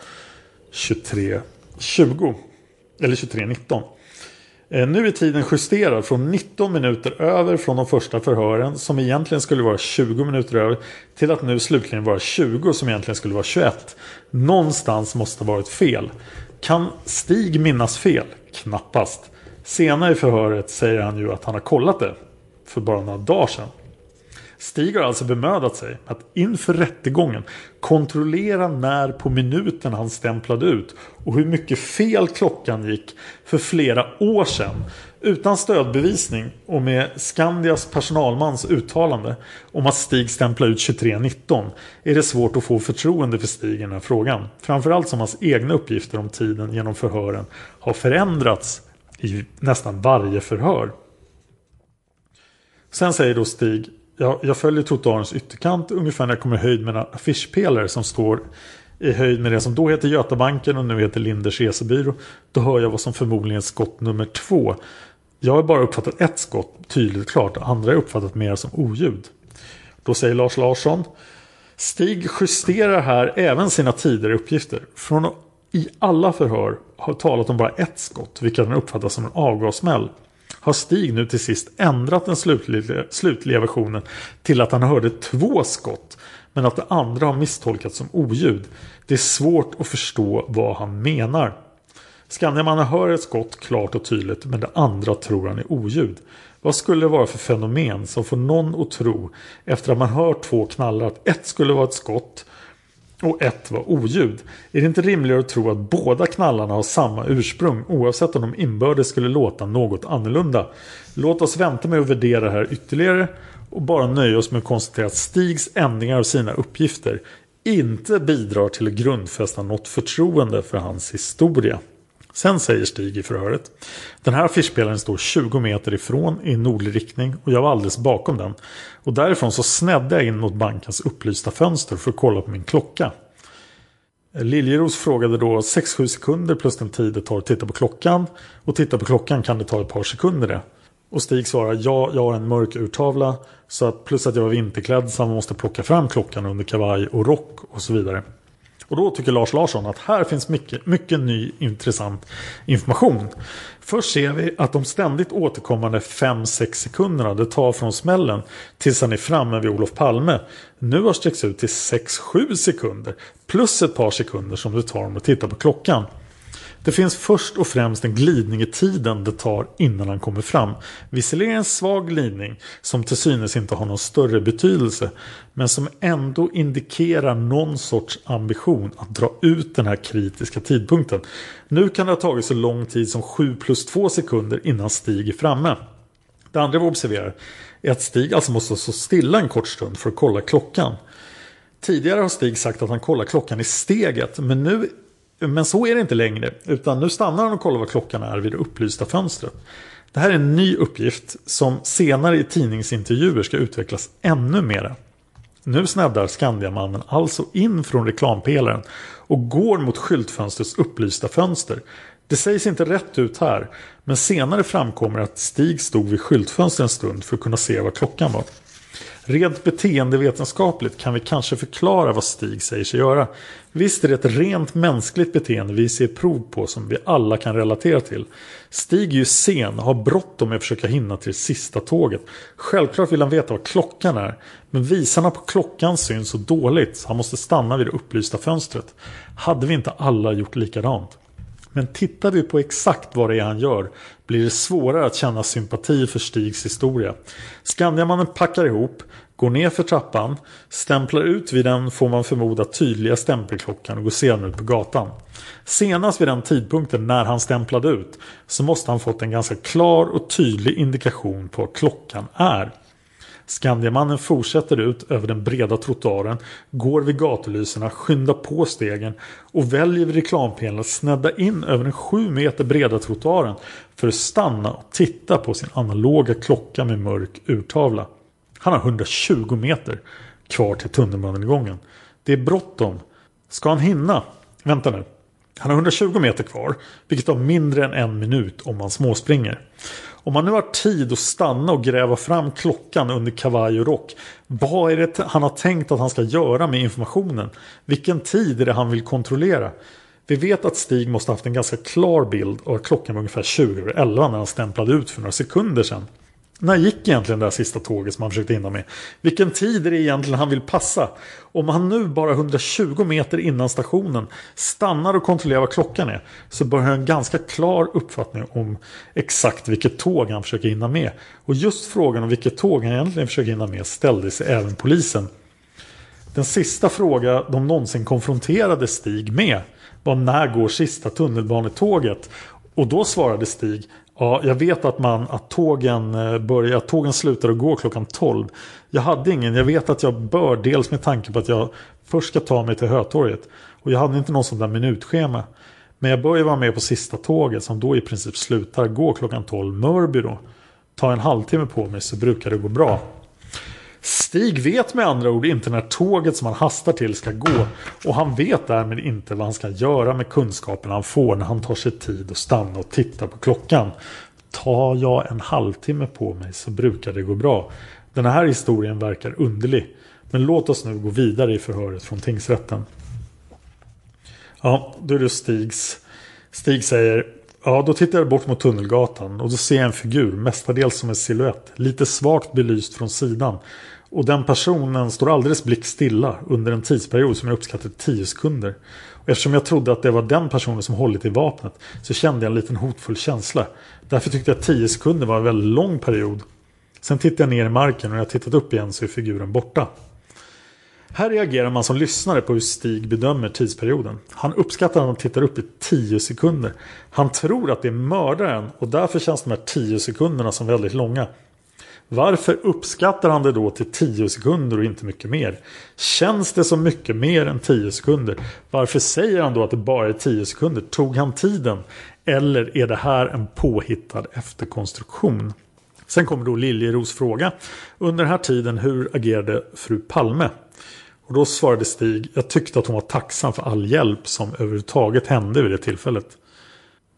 2320. Eller 2319. Eh, nu är tiden justerad från 19 minuter över från de första förhören som egentligen skulle vara 20 minuter över till att nu slutligen vara 20 som egentligen skulle vara 21. Någonstans måste ha varit fel. Kan Stig minnas fel? Knappast. Senare i förhöret säger han ju att han har kollat det för bara några dagar sedan. Stig har alltså bemödat sig att inför rättegången kontrollera när på minuten han stämplade ut och hur mycket fel klockan gick för flera år sedan. Utan stödbevisning och med Skandias personalmans uttalande om att Stig stämplade ut 23.19 är det svårt att få förtroende för Stig i den här frågan. Framförallt som hans egna uppgifter om tiden genom förhören har förändrats i nästan varje förhör. Sen säger då Stig jag, jag följer trottoarens ytterkant ungefär när jag kommer i höjd med en affischpelare som står i höjd med det som då heter Götabanken och nu heter Linders resebyrå. Då hör jag vad som förmodligen är skott nummer två. Jag har bara uppfattat ett skott tydligt klart, andra har uppfattat mer som oljud. Då säger Lars Larsson Stig justerar här även sina tidigare uppgifter. Från att i alla förhör har talat om bara ett skott, vilket han uppfattar som en avgassmäll har Stig nu till sist ändrat den slutliga, slutliga versionen till att han hörde två skott men att det andra har misstolkats som oljud. Det är svårt att förstå vad han menar. Skandiamannen hör ett skott klart och tydligt men det andra tror han är oljud. Vad skulle det vara för fenomen som får någon att tro efter att man hört två knallar att ett skulle vara ett skott och ett var oljud. Är det inte rimligare att tro att båda knallarna har samma ursprung oavsett om de inbördes skulle låta något annorlunda? Låt oss vänta med att värdera det här ytterligare och bara nöja oss med att konstatera att Stigs ändringar av sina uppgifter inte bidrar till att grundfästa något förtroende för hans historia. Sen säger Stig i förhöret. Den här affischpelaren står 20 meter ifrån i nordlig riktning och jag var alldeles bakom den. Och därifrån så snedde jag in mot bankens upplysta fönster för att kolla på min klocka. Liljeros frågade då 6-7 sekunder plus den tid det tar att titta på klockan. Och titta på klockan kan det ta ett par sekunder det. Och Stig svarar ja, jag har en mörk urtavla. Så att plus att jag var vinterklädd så man måste plocka fram klockan under kavaj och rock och så vidare. Och då tycker Lars Larsson att här finns mycket, mycket ny intressant information. Först ser vi att de ständigt återkommande 5-6 sekunderna det tar från smällen tills han är framme vid Olof Palme nu har sträckts ut till 6-7 sekunder plus ett par sekunder som det tar om att titta på klockan. Det finns först och främst en glidning i tiden det tar innan han kommer fram. Visserligen en svag glidning som till synes inte har någon större betydelse men som ändå indikerar någon sorts ambition att dra ut den här kritiska tidpunkten. Nu kan det ha tagit så lång tid som 7 plus 2 sekunder innan Stig är framme. Det andra vi observerar är att Stig alltså måste stå stilla en kort stund för att kolla klockan. Tidigare har Stig sagt att han kollar klockan i steget men nu men så är det inte längre. Utan nu stannar han och kollar vad klockan är vid det upplysta fönstret. Det här är en ny uppgift som senare i tidningsintervjuer ska utvecklas ännu mera. Nu sneddar Skandiamannen alltså in från reklampelaren och går mot skyltfönstrets upplysta fönster. Det sägs inte rätt ut här, men senare framkommer att Stig stod vid skyltfönstret en stund för att kunna se vad klockan var. Rent beteendevetenskapligt kan vi kanske förklara vad Stig säger sig göra. Visst är det ett rent mänskligt beteende vi ser prov på som vi alla kan relatera till. Stig är ju sen och har bråttom med att försöka hinna till det sista tåget. Självklart vill han veta vad klockan är. Men visarna på klockan syns så dåligt så han måste stanna vid det upplysta fönstret. Hade vi inte alla gjort likadant? Men tittar vi på exakt vad det är han gör blir det svårare att känna sympati för Stigs historia. Skandiamannen packar ihop, går ner för trappan, stämplar ut vid den får man förmoda tydliga stämpelklockan och går sedan ut på gatan. Senast vid den tidpunkten när han stämplade ut så måste han fått en ganska klar och tydlig indikation på vad klockan är. Skandiamannen fortsätter ut över den breda trottoaren, går vid gatulyserna, skyndar på stegen och väljer vid reklampelaren att snedda in över den sju meter breda trottoaren för att stanna och titta på sin analoga klocka med mörk urtavla. Han har 120 meter kvar till tunnelbanegången. Det är bråttom. Ska han hinna? Vänta nu. Han har 120 meter kvar, vilket tar mindre än en minut om man småspringer. Om man nu har tid att stanna och gräva fram klockan under kavaj och rock. Vad är det han har tänkt att han ska göra med informationen? Vilken tid är det han vill kontrollera? Vi vet att Stig måste haft en ganska klar bild av att klockan var ungefär 20 över 11 när han stämplade ut för några sekunder sedan. När gick egentligen det här sista tåget som han försökte hinna med? Vilken tid är det egentligen han vill passa? Om han nu bara 120 meter innan stationen stannar och kontrollerar vad klockan är så bör han ha en ganska klar uppfattning om exakt vilket tåg han försöker hinna med. Och just frågan om vilket tåg han egentligen försöker hinna med ställde sig även polisen. Den sista fråga de någonsin konfronterade Stig med var när går sista tunnelbanetåget? Och då svarade Stig Ja, jag vet att, man, att, tågen eh, börjar, att tågen slutar att gå klockan 12. Jag hade ingen, jag vet att jag bör, dels med tanke på att jag först ska ta mig till Hötorget. Och jag hade inte någon sån där minutschema. Men jag bör ju vara med på sista tåget som då i princip slutar gå klockan 12. Mörby då. Ta en halvtimme på mig så brukar det gå bra. Stig vet med andra ord inte när tåget som han hastar till ska gå och han vet därmed inte vad han ska göra med kunskapen han får när han tar sig tid att stanna och titta på klockan. Tar jag en halvtimme på mig så brukar det gå bra. Den här historien verkar underlig. Men låt oss nu gå vidare i förhöret från tingsrätten. Ja, då är det Stigs. Stig säger Ja, då tittar jag bort mot Tunnelgatan och då ser jag en figur, mestadels som en siluett, lite svagt belyst från sidan. Och den personen står alldeles blickstilla under en tidsperiod som jag uppskattar 10 sekunder. Och eftersom jag trodde att det var den personen som hållit i vapnet så kände jag en liten hotfull känsla. Därför tyckte jag att 10 sekunder var en väldigt lång period. Sen tittade jag ner i marken och när jag tittat upp igen så är figuren borta. Här reagerar man som lyssnare på hur Stig bedömer tidsperioden. Han uppskattar att han tittar upp i 10 sekunder. Han tror att det är mördaren och därför känns de här 10 sekunderna som väldigt långa. Varför uppskattar han det då till 10 sekunder och inte mycket mer? Känns det som mycket mer än 10 sekunder? Varför säger han då att det bara är 10 sekunder? Tog han tiden? Eller är det här en påhittad efterkonstruktion? Sen kommer då Liljeros fråga. Under den här tiden, hur agerade fru Palme? Och då svarade Stig, jag tyckte att hon var tacksam för all hjälp som överhuvudtaget hände vid det tillfället.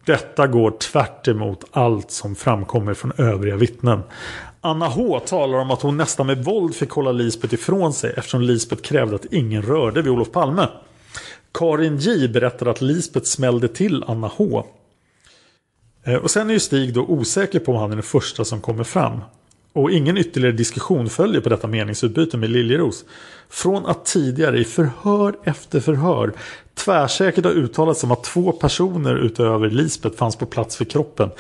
Detta går tvärt emot allt som framkommer från övriga vittnen. Anna H talar om att hon nästan med våld fick hålla Lisbeth ifrån sig eftersom Lisbeth krävde att ingen rörde vid Olof Palme. Karin J berättar att Lisbeth smällde till Anna H. Eh, och sen är ju Stig då osäker på om han är den första som kommer fram. Och ingen ytterligare diskussion följer på detta meningsutbyte med Liljeros. Från att tidigare i förhör efter förhör tvärsäkert ha uttalat som att två personer utöver Lisbeth fanns på plats vid kroppen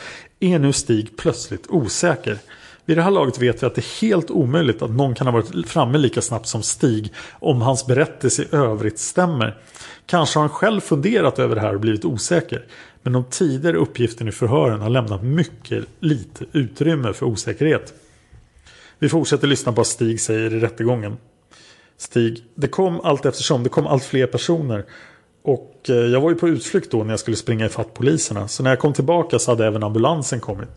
är nu Stig plötsligt osäker. Vid det här laget vet vi att det är helt omöjligt att någon kan ha varit framme lika snabbt som Stig om hans berättelse i övrigt stämmer. Kanske har han själv funderat över det här och blivit osäker. Men de tidigare uppgifterna i förhören har lämnat mycket lite utrymme för osäkerhet. Vi fortsätter lyssna på vad Stig säger i rättegången. Stig, det kom allt eftersom, det kom allt fler personer. Och eh, jag var ju på utflykt då när jag skulle springa ifatt poliserna. Så när jag kom tillbaka så hade även ambulansen kommit.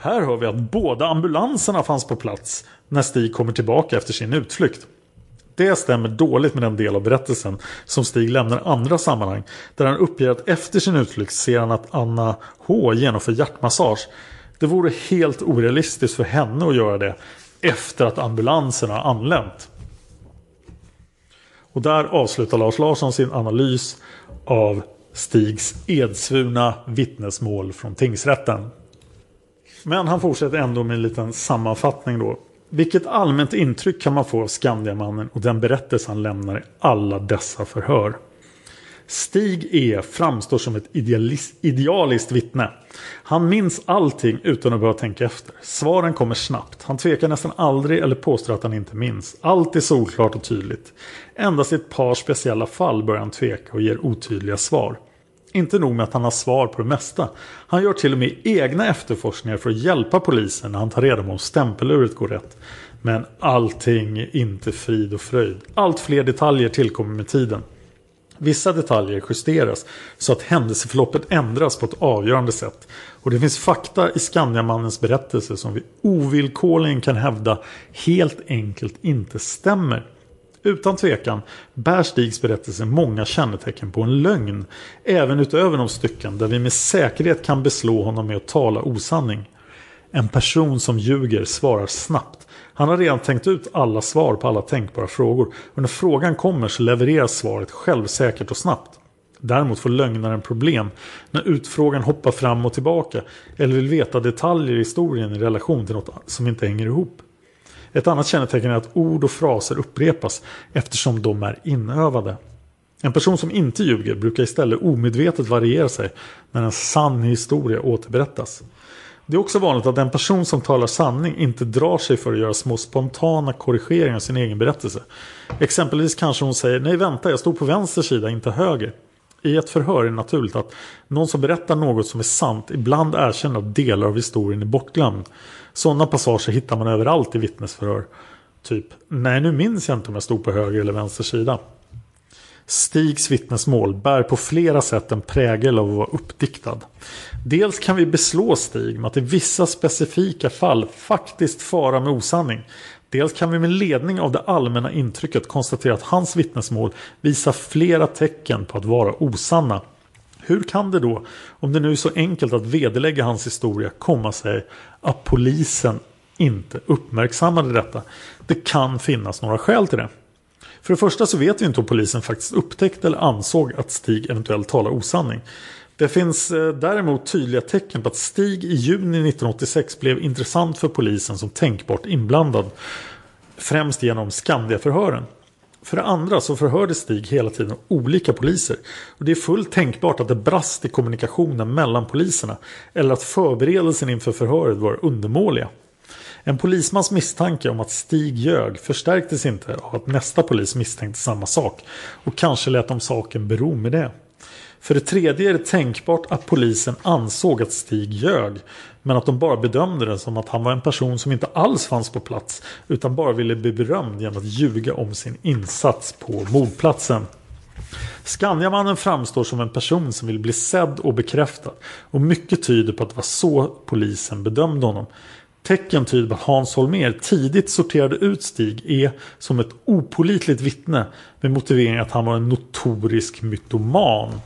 Här hör vi att båda ambulanserna fanns på plats när Stig kommer tillbaka efter sin utflykt. Det stämmer dåligt med den del av berättelsen som Stig lämnar i andra sammanhang. Där han uppger att efter sin utflykt ser han att Anna H genomför hjärtmassage. Det vore helt orealistiskt för henne att göra det efter att ambulansen har anlänt. Och där avslutar Lars Larsson sin analys av Stigs edsvurna vittnesmål från tingsrätten. Men han fortsätter ändå med en liten sammanfattning då. Vilket allmänt intryck kan man få av Skandiamannen och den berättelse han lämnar i alla dessa förhör? Stig E framstår som ett idealiskt vittne. Han minns allting utan att behöva tänka efter. Svaren kommer snabbt. Han tvekar nästan aldrig eller påstår att han inte minns. Allt är solklart och tydligt. Endast i ett par speciella fall börjar han tveka och ger otydliga svar. Inte nog med att han har svar på det mesta. Han gör till och med egna efterforskningar för att hjälpa polisen när han tar reda på om stämpeluret går rätt. Men allting är inte frid och fröjd. Allt fler detaljer tillkommer med tiden. Vissa detaljer justeras så att händelseförloppet ändras på ett avgörande sätt. Och det finns fakta i Skandiamannens berättelse som vi ovillkorligen kan hävda helt enkelt inte stämmer. Utan tvekan bär Stigs berättelse många kännetecken på en lögn. Även utöver de stycken där vi med säkerhet kan beslå honom med att tala osanning. En person som ljuger svarar snabbt. Han har redan tänkt ut alla svar på alla tänkbara frågor. Och när frågan kommer så levereras svaret självsäkert och snabbt. Däremot får lögnaren problem när utfrågan hoppar fram och tillbaka eller vill veta detaljer i historien i relation till något som inte hänger ihop. Ett annat kännetecken är att ord och fraser upprepas eftersom de är inövade. En person som inte ljuger brukar istället omedvetet variera sig när en sann historia återberättas. Det är också vanligt att en person som talar sanning inte drar sig för att göra små spontana korrigeringar av sin egen berättelse. Exempelvis kanske hon säger Nej vänta jag stod på vänster sida inte höger. I ett förhör är det naturligt att någon som berättar något som är sant ibland erkänner att delar av historien är bortglömd. Sådana passager hittar man överallt i vittnesförhör. Typ, nej nu minns jag inte om jag stod på höger eller vänster sida. Stigs vittnesmål bär på flera sätt en prägel av att vara uppdiktad. Dels kan vi beslå Stig med att i vissa specifika fall faktiskt fara med osanning. Dels kan vi med ledning av det allmänna intrycket konstatera att hans vittnesmål visar flera tecken på att vara osanna. Hur kan det då, om det nu är så enkelt att vederlägga hans historia, komma sig att polisen inte uppmärksammade detta? Det kan finnas några skäl till det. För det första så vet vi inte om polisen faktiskt upptäckte eller ansåg att Stig eventuellt talar osanning. Det finns eh, däremot tydliga tecken på att Stig i juni 1986 blev intressant för polisen som tänkbart inblandad. Främst genom Skandiaförhören. För det andra så förhörde Stig hela tiden olika poliser. Och det är fullt tänkbart att det brast i kommunikationen mellan poliserna. Eller att förberedelsen inför förhöret var undermåliga. En polismans misstanke om att Stig ljög förstärktes inte av att nästa polis misstänkte samma sak. Och kanske lät de saken bero med det. För det tredje är det tänkbart att polisen ansåg att Stig ljög. Men att de bara bedömde det som att han var en person som inte alls fanns på plats. Utan bara ville bli berömd genom att ljuga om sin insats på mordplatsen. Skandiamannen framstår som en person som vill bli sedd och bekräftad. Och mycket tyder på att det var så polisen bedömde honom. Tecken tyder på att Hans Holmér tidigt sorterade ut Stig E som ett opolitligt vittne med motiveringen att han var en notorisk mytoman.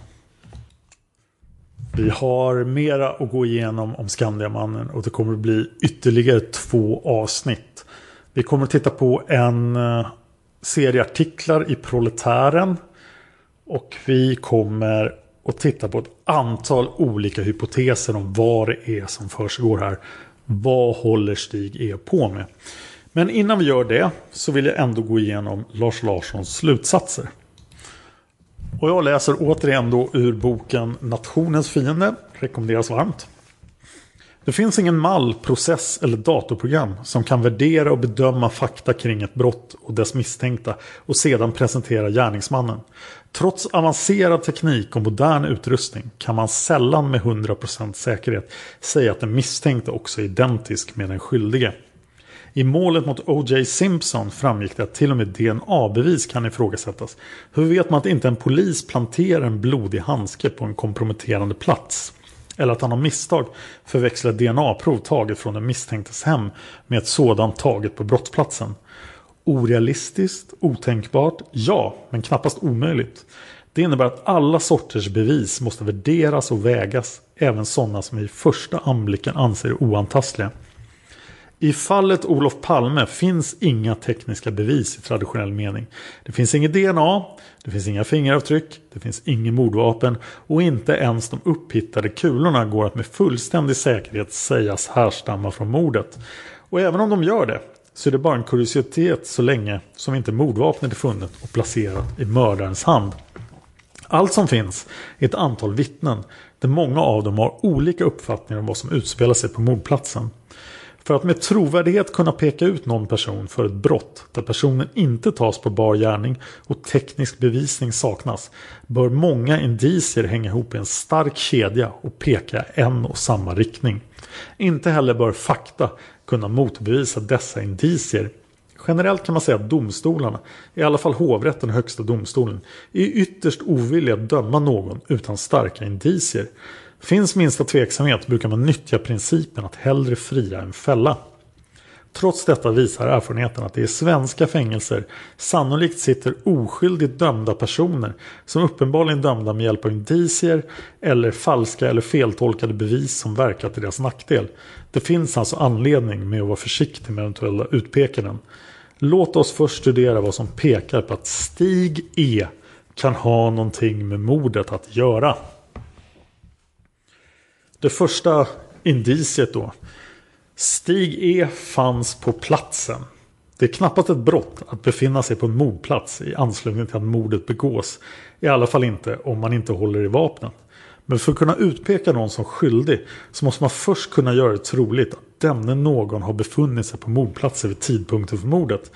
Vi har mera att gå igenom om Skandiamannen och det kommer att bli ytterligare två avsnitt. Vi kommer att titta på en eh, serie artiklar i Proletären och vi kommer att titta på ett antal olika hypoteser om vad det är som försiggår här. Vad håller Stig E på med? Men innan vi gör det så vill jag ändå gå igenom Lars Larssons slutsatser. Och jag läser återigen då ur boken Nationens fiende. Rekommenderas varmt. Det finns ingen mall, process eller datorprogram som kan värdera och bedöma fakta kring ett brott och dess misstänkta och sedan presentera gärningsmannen. Trots avancerad teknik och modern utrustning kan man sällan med 100% säkerhet säga att den misstänkte också är identisk med den skyldige. I målet mot O.J. Simpson framgick det att till och med DNA-bevis kan ifrågasättas. Hur vet man att inte en polis planterar en blodig handske på en komprometterande plats? Eller att han av misstag förväxlar DNA-prov taget från den misstänktes hem med ett sådant taget på brottsplatsen. Orealistiskt, otänkbart, ja, men knappast omöjligt. Det innebär att alla sorters bevis måste värderas och vägas, även sådana som i första anblicken anser oantastliga. I fallet Olof Palme finns inga tekniska bevis i traditionell mening. Det finns inget DNA, det finns inga fingeravtryck, det finns inget mordvapen och inte ens de upphittade kulorna går att med fullständig säkerhet sägas härstamma från mordet. Och även om de gör det så är det bara en kuriositet så länge som inte mordvapnet är funnet och placerat i mördarens hand. Allt som finns är ett antal vittnen där många av dem har olika uppfattningar om vad som utspelar sig på mordplatsen. För att med trovärdighet kunna peka ut någon person för ett brott där personen inte tas på bar gärning och teknisk bevisning saknas bör många indicier hänga ihop i en stark kedja och peka en och samma riktning. Inte heller bör fakta kunna motbevisa dessa indicier. Generellt kan man säga att domstolarna, i alla fall hovrätten och högsta domstolen, är ytterst ovilliga att döma någon utan starka indicier. Finns minsta tveksamhet brukar man nyttja principen att hellre fria än fälla. Trots detta visar erfarenheten att det i svenska fängelser sannolikt sitter oskyldigt dömda personer som uppenbarligen dömda med hjälp av indicier eller falska eller feltolkade bevis som verkar till deras nackdel. Det finns alltså anledning med att vara försiktig med eventuella utpekanden. Låt oss först studera vad som pekar på att Stig E kan ha någonting med mordet att göra. Det första indiciet då. Stig E fanns på platsen. Det är knappast ett brott att befinna sig på en mordplats i anslutning till att mordet begås. I alla fall inte om man inte håller i vapnen. Men för att kunna utpeka någon som skyldig så måste man först kunna göra det troligt att denne någon har befunnit sig på mordplatsen vid tidpunkten för mordet.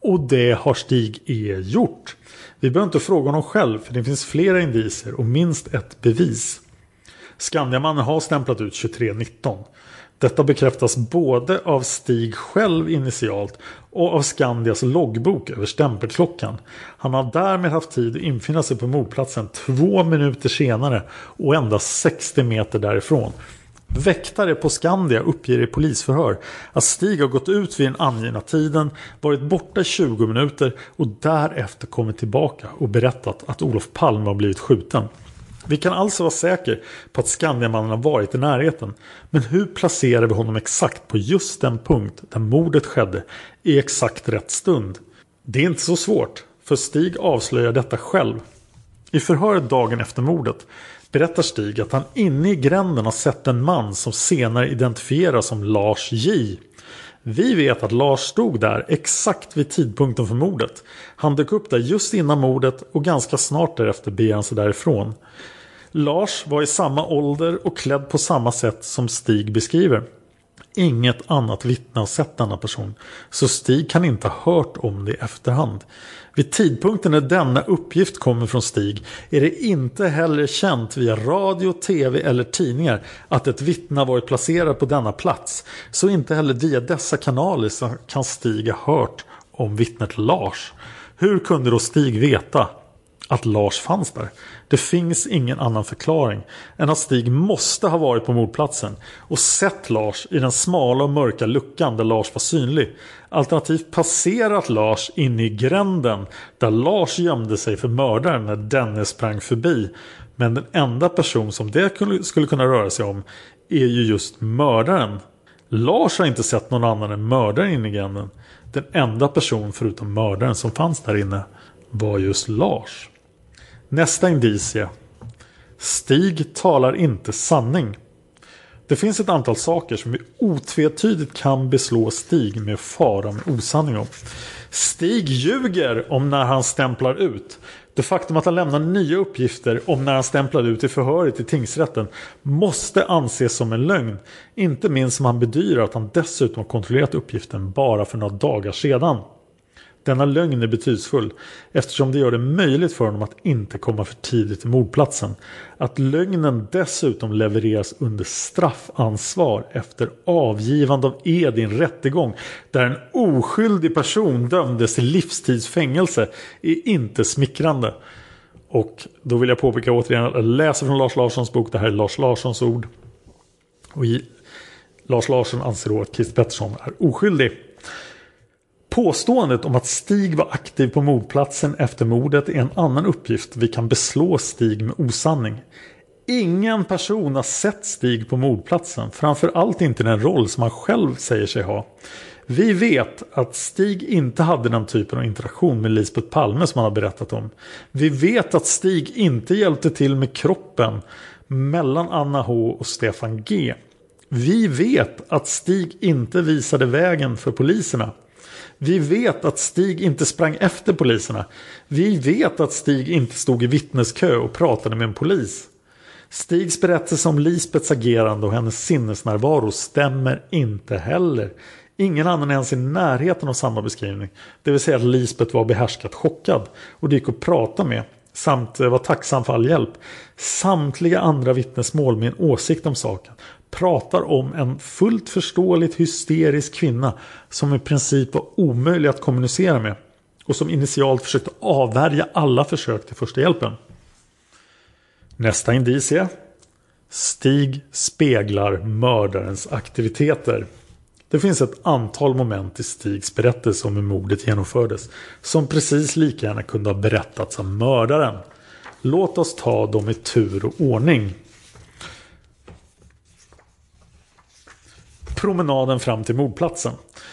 Och det har Stig E gjort. Vi behöver inte fråga honom själv för det finns flera indicier och minst ett bevis. Skandiamannen har stämplat ut 2319. Detta bekräftas både av Stig själv initialt och av Skandias loggbok över stämpelklockan. Han har därmed haft tid att infinna sig på mordplatsen två minuter senare och endast 60 meter därifrån. Väktare på Skandia uppger i polisförhör att Stig har gått ut vid den angivna tiden, varit borta i 20 minuter och därefter kommit tillbaka och berättat att Olof Palme har blivit skjuten. Vi kan alltså vara säkra på att Skandiamannen har varit i närheten. Men hur placerar vi honom exakt på just den punkt där mordet skedde i exakt rätt stund? Det är inte så svårt, för Stig avslöjar detta själv. I förhöret dagen efter mordet berättar Stig att han inne i gränden har sett en man som senare identifieras som Lars J. Vi vet att Lars stod där exakt vid tidpunkten för mordet. Han dök upp där just innan mordet och ganska snart därefter beger han sig därifrån. Lars var i samma ålder och klädd på samma sätt som Stig beskriver. Inget annat vittne har sett denna person, så Stig kan inte ha hört om det i efterhand. Vid tidpunkten när denna uppgift kommer från Stig är det inte heller känt via radio, tv eller tidningar att ett vittne har varit placerat på denna plats. Så inte heller via dessa kanaler kan Stig ha hört om vittnet Lars. Hur kunde då Stig veta att Lars fanns där? Det finns ingen annan förklaring än att Stig måste ha varit på mordplatsen och sett Lars i den smala och mörka luckan där Lars var synlig. Alternativt passerat Lars in i gränden där Lars gömde sig för mördaren när denne sprang förbi. Men den enda person som det skulle kunna röra sig om är ju just mördaren. Lars har inte sett någon annan än mördaren inne i gränden. Den enda person förutom mördaren som fanns där inne var just Lars. Nästa indicie. Stig talar inte sanning. Det finns ett antal saker som vi otvetydigt kan beslå Stig med fara med osanning om. Stig ljuger om när han stämplar ut. Det faktum att han lämnar nya uppgifter om när han stämplade ut i förhöret i tingsrätten måste anses som en lögn. Inte minst som han bedyrar att han dessutom kontrollerat uppgiften bara för några dagar sedan. Denna lögn är betydelsefull eftersom det gör det möjligt för honom att inte komma för tidigt till mordplatsen. Att lögnen dessutom levereras under straffansvar efter avgivande av ed i en rättegång där en oskyldig person dömdes till livstidsfängelse är inte smickrande. Och då vill jag påpeka återigen att jag läser från Lars Larssons bok. Det här är Lars Larssons ord. Och i Lars Larsson anser då att Keith Pettersson är oskyldig. Påståendet om att Stig var aktiv på mordplatsen efter mordet är en annan uppgift vi kan beslå Stig med osanning. Ingen person har sett Stig på mordplatsen, framförallt inte den roll som han själv säger sig ha. Vi vet att Stig inte hade den typen av interaktion med Lisbeth Palme som han har berättat om. Vi vet att Stig inte hjälpte till med kroppen mellan Anna H och Stefan G. Vi vet att Stig inte visade vägen för poliserna. Vi vet att Stig inte sprang efter poliserna. Vi vet att Stig inte stod i vittneskö och pratade med en polis. Stigs berättelse om Lisbets agerande och hennes sinnesnärvaro stämmer inte heller. Ingen annan är ens i närheten av samma beskrivning. Det vill säga att Lisbet var behärskat chockad och det gick att prata med samt eh, var tacksam för all hjälp. Samtliga andra vittnesmål med en åsikt om saken pratar om en fullt förståeligt hysterisk kvinna som i princip var omöjlig att kommunicera med och som initialt försökte avvärja alla försök till första hjälpen. Nästa indicie. Stig speglar mördarens aktiviteter. Det finns ett antal moment i Stigs berättelse om hur mordet genomfördes som precis lika gärna kunde ha berättats av mördaren. Låt oss ta dem i tur och ordning. Promenaden fram till mordplatsen.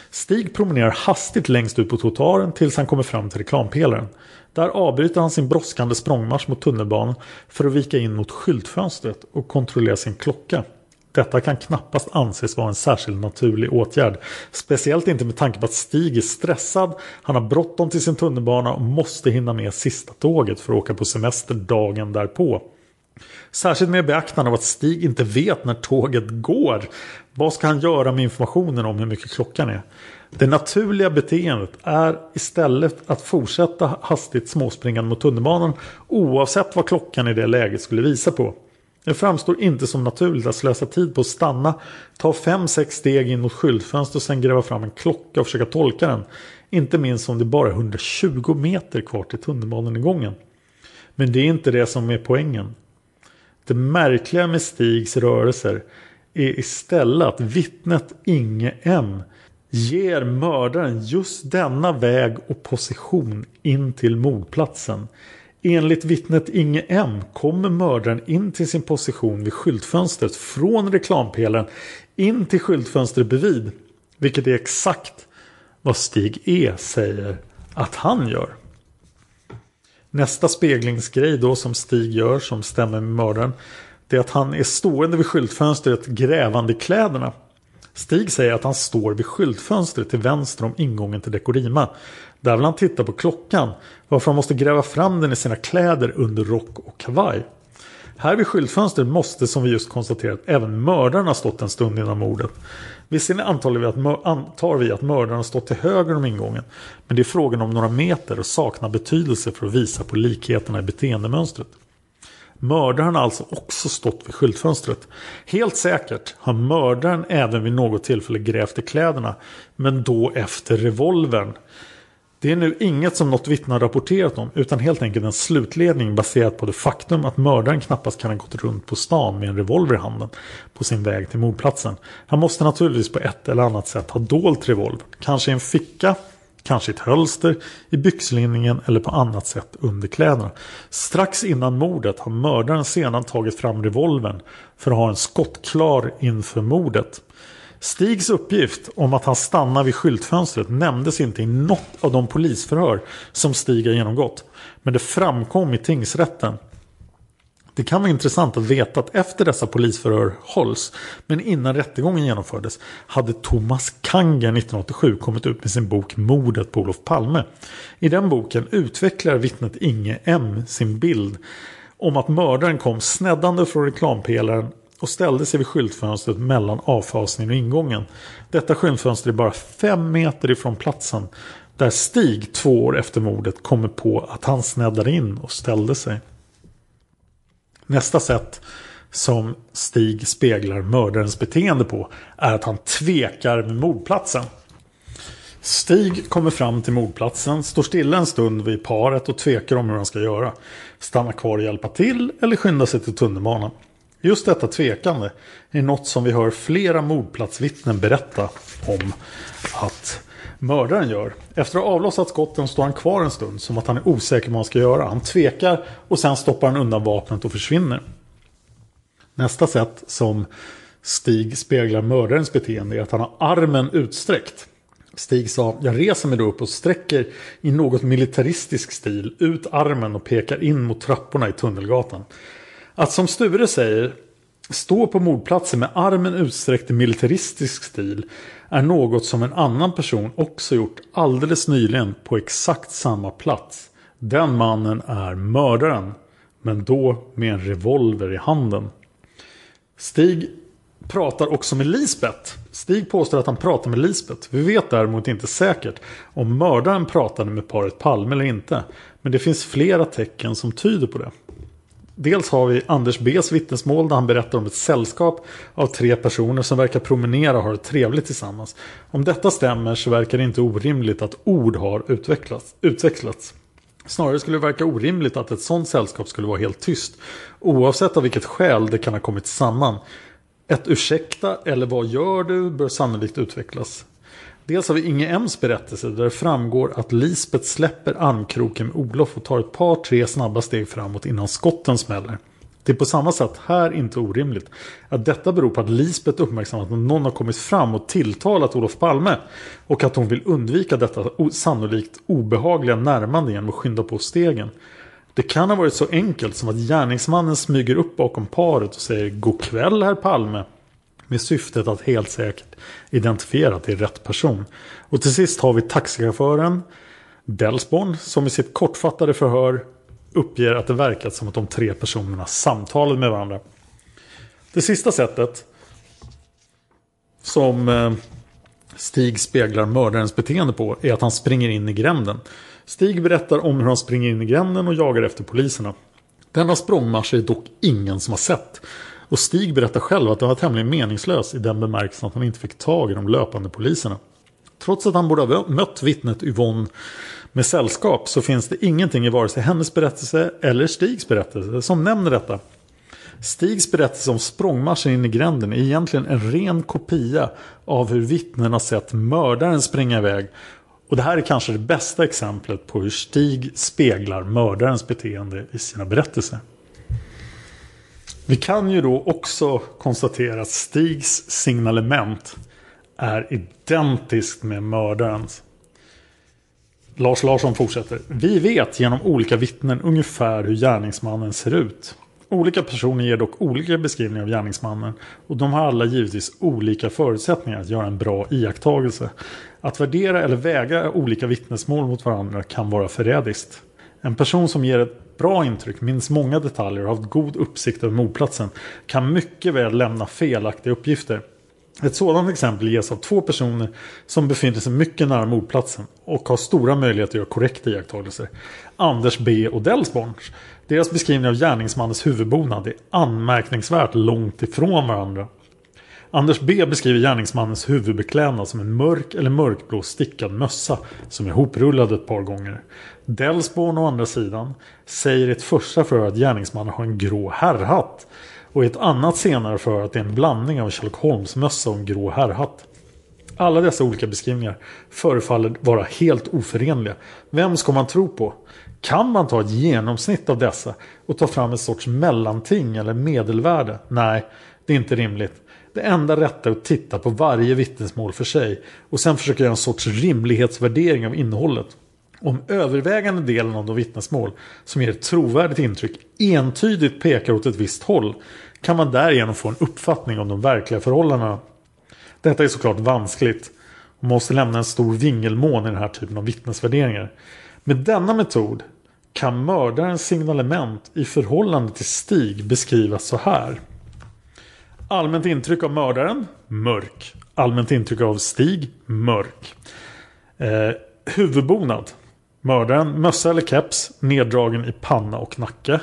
Stig promenerar hastigt längst ut på trottoaren tills han kommer fram till reklampelaren. Där avbryter han sin brådskande språngmarsch mot tunnelbanan för att vika in mot skyltfönstret och kontrollera sin klocka. Detta kan knappast anses vara en särskilt naturlig åtgärd. Speciellt inte med tanke på att Stig är stressad, han har bråttom till sin tunnelbana och måste hinna med sista tåget för att åka på semester dagen därpå. Särskilt med beaktande av att Stig inte vet när tåget går. Vad ska han göra med informationen om hur mycket klockan är? Det naturliga beteendet är istället att fortsätta hastigt småspringande mot tunnelbanan oavsett vad klockan i det läget skulle visa på. Det framstår inte som naturligt att slösa tid på att stanna, ta 5-6 steg in mot skyltfönstret och sen gräva fram en klocka och försöka tolka den. Inte minst om det bara är 120 meter kvar till tunnelbanegången. Men det är inte det som är poängen. Det märkliga med Stigs rörelser är istället att vittnet Inge M ger mördaren just denna väg och position in till mordplatsen. Enligt vittnet Inge M kommer mördaren in till sin position vid skyltfönstret från reklampelaren in till skyltfönstret bredvid. Vilket är exakt vad Stig E säger att han gör. Nästa speglingsgrej då som Stig gör som stämmer med mördaren. Det är att han är stående vid skyltfönstret grävande i kläderna. Stig säger att han står vid skyltfönstret till vänster om ingången till Dekorima. Där vill han titta på klockan. Varför han måste gräva fram den i sina kläder under rock och kavaj. Här vid skyltfönstret måste som vi just konstaterat även mördaren ha stått en stund innan mordet. Visserligen antar vi, att, antar vi att mördaren stått till höger om ingången. Men det är frågan om några meter och saknar betydelse för att visa på likheterna i beteendemönstret. Mördaren har alltså också stått vid skyltfönstret. Helt säkert har mördaren även vid något tillfälle grävt i kläderna. Men då efter revolvern. Det är nu inget som något vittne har rapporterat om utan helt enkelt en slutledning baserat på det faktum att mördaren knappast kan ha gått runt på stan med en revolver i handen på sin väg till mordplatsen. Han måste naturligtvis på ett eller annat sätt ha dolt revolvern. Kanske i en ficka, kanske i ett hölster, i byxlinningen eller på annat sätt under kläderna. Strax innan mordet har mördaren sedan tagit fram revolvern för att ha en skottklar inför mordet. Stigs uppgift om att han stannar vid skyltfönstret nämndes inte i något av de polisförhör som Stig har genomgått. Men det framkom i tingsrätten. Det kan vara intressant att veta att efter dessa polisförhör hålls, men innan rättegången genomfördes, hade Thomas Kangen 1987 kommit ut med sin bok Mordet på Olof Palme. I den boken utvecklar vittnet Inge M sin bild om att mördaren kom sneddande från reklampelaren och ställde sig vid skyltfönstret mellan avfasningen och ingången. Detta skyltfönster är bara fem meter ifrån platsen där Stig två år efter mordet kommer på att han sneddade in och ställde sig. Nästa sätt som Stig speglar mördarens beteende på är att han tvekar med mordplatsen. Stig kommer fram till mordplatsen, står stilla en stund vid paret och tvekar om hur han ska göra. Stanna kvar och hjälpa till eller skynda sig till tunnelbanan. Just detta tvekande är något som vi hör flera mordplatsvittnen berätta om att mördaren gör. Efter att ha avlossat skotten står han kvar en stund som att han är osäker på vad han ska göra. Han tvekar och sen stoppar han undan vapnet och försvinner. Nästa sätt som Stig speglar mördarens beteende är att han har armen utsträckt. Stig sa, jag reser mig då upp och sträcker i något militaristisk stil ut armen och pekar in mot trapporna i Tunnelgatan. Att som Sture säger stå på mordplatsen med armen utsträckt i militaristisk stil är något som en annan person också gjort alldeles nyligen på exakt samma plats. Den mannen är mördaren. Men då med en revolver i handen. Stig pratar också med Lisbeth. Stig påstår att han pratar med Lisbeth. Vi vet däremot inte säkert om mördaren pratade med paret Palme eller inte. Men det finns flera tecken som tyder på det. Dels har vi Anders B's vittnesmål där han berättar om ett sällskap av tre personer som verkar promenera och ha det trevligt tillsammans. Om detta stämmer så verkar det inte orimligt att ord har utvecklats. utvecklats. Snarare skulle det verka orimligt att ett sådant sällskap skulle vara helt tyst. Oavsett av vilket skäl det kan ha kommit samman. Ett ursäkta eller vad gör du bör sannolikt utvecklas. Dels har vi Inge M's berättelse där det framgår att Lisbeth släpper armkroken med Olof och tar ett par tre snabba steg framåt innan skotten smäller. Det är på samma sätt här inte orimligt att detta beror på att Lisbeth uppmärksammat att någon har kommit fram och tilltalat Olof Palme och att hon vill undvika detta sannolikt obehagliga närmande genom att skynda på stegen. Det kan ha varit så enkelt som att gärningsmannen smyger upp bakom paret och säger God kväll herr Palme med syftet att helt säkert identifiera att det är rätt person. Och till sist har vi taxichauffören Delsborn som i sitt kortfattade förhör uppger att det verkat som att de tre personerna samtalade med varandra. Det sista sättet som eh, Stig speglar mördarens beteende på är att han springer in i gränden. Stig berättar om hur han springer in i gränden och jagar efter poliserna. Denna språngmarsch är dock ingen som har sett. Och Stig berättar själv att det var tämligen meningslös i den bemärkelsen att han inte fick tag i de löpande poliserna. Trots att han borde ha mött vittnet Yvonne med sällskap så finns det ingenting i vare sig hennes berättelse eller Stigs berättelse som nämner detta. Stigs berättelse om språngmarschen in i gränden är egentligen en ren kopia av hur vittnen har sett mördaren springa iväg. Och det här är kanske det bästa exemplet på hur Stig speglar mördarens beteende i sina berättelser. Vi kan ju då också konstatera att Stigs signalement är identiskt med mördarens. Lars Larsson fortsätter. Vi vet genom olika vittnen ungefär hur gärningsmannen ser ut. Olika personer ger dock olika beskrivningar av gärningsmannen och de har alla givetvis olika förutsättningar att göra en bra iakttagelse. Att värdera eller väga olika vittnesmål mot varandra kan vara förrädiskt. En person som ger ett bra intryck, minns många detaljer och har haft god uppsikt över mordplatsen kan mycket väl lämna felaktiga uppgifter. Ett sådant exempel ges av två personer som befinner sig mycket nära mordplatsen och har stora möjligheter att göra korrekta iakttagelser. Anders B och Delsborns. Deras beskrivning av gärningsmannens huvudbonad är anmärkningsvärt långt ifrån varandra. Anders B beskriver gärningsmannens huvudbeklädnad som en mörk eller mörkblå stickad mössa som är hoprullad ett par gånger. Delsborn å andra sidan säger i ett första förhör att gärningsmannen har en grå herrhatt och i ett annat senare för att det är en blandning av Sherlock Holmes-mössa och en grå herrhatt. Alla dessa olika beskrivningar förefaller vara helt oförenliga. Vem ska man tro på? Kan man ta ett genomsnitt av dessa och ta fram en sorts mellanting eller medelvärde? Nej, det är inte rimligt. Det enda rätta är att titta på varje vittnesmål för sig och sen försöka göra en sorts rimlighetsvärdering av innehållet. Om övervägande delen av de vittnesmål som ger ett trovärdigt intryck entydigt pekar åt ett visst håll kan man därigenom få en uppfattning om de verkliga förhållandena. Detta är såklart vanskligt och måste lämna en stor vingelmån i den här typen av vittnesvärderingar. Med denna metod kan mördarens signalement i förhållande till Stig beskrivas så här. Allmänt intryck av mördaren? Mörk. Allmänt intryck av Stig? Mörk. Eh, huvudbonad? Mördaren mössa eller keps neddragen i panna och nacke.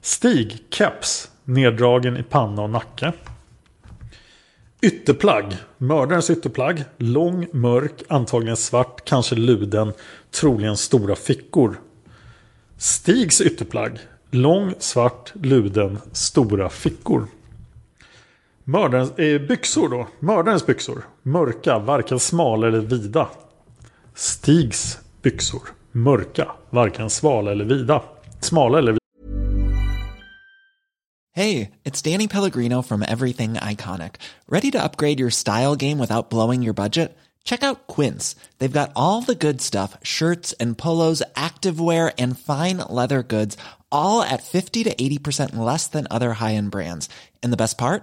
Stig keps neddragen i panna och nacke. Ytterplagg. Mördarens ytterplagg. Lång, mörk, antagligen svart, kanske luden, troligen stora fickor. Stigs ytterplagg. Lång, svart, luden, stora fickor. Mördarens eh, byxor då. Mördarens byxor. Mörka, varken smala eller vida. Stigs byxor. Mörka, varken svala eller vida. Smala eller vida. Hej, det är Danny Pellegrino from Everything Iconic. Ready to upgrade your style game without blowing your budget? Check out Quince. They've got all the good stuff shirts and polos, activewear, and fine leather goods, all at 50 to 80% less than other high end brands. And the best part?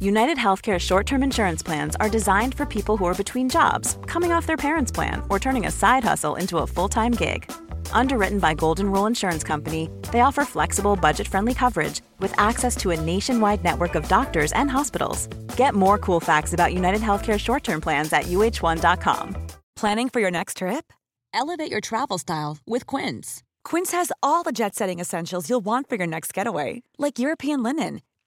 United Healthcare short term insurance plans are designed for people who are between jobs, coming off their parents' plan, or turning a side hustle into a full time gig. Underwritten by Golden Rule Insurance Company, they offer flexible, budget friendly coverage with access to a nationwide network of doctors and hospitals. Get more cool facts about United Healthcare short term plans at uh1.com. Planning for your next trip? Elevate your travel style with Quince. Quince has all the jet setting essentials you'll want for your next getaway, like European linen,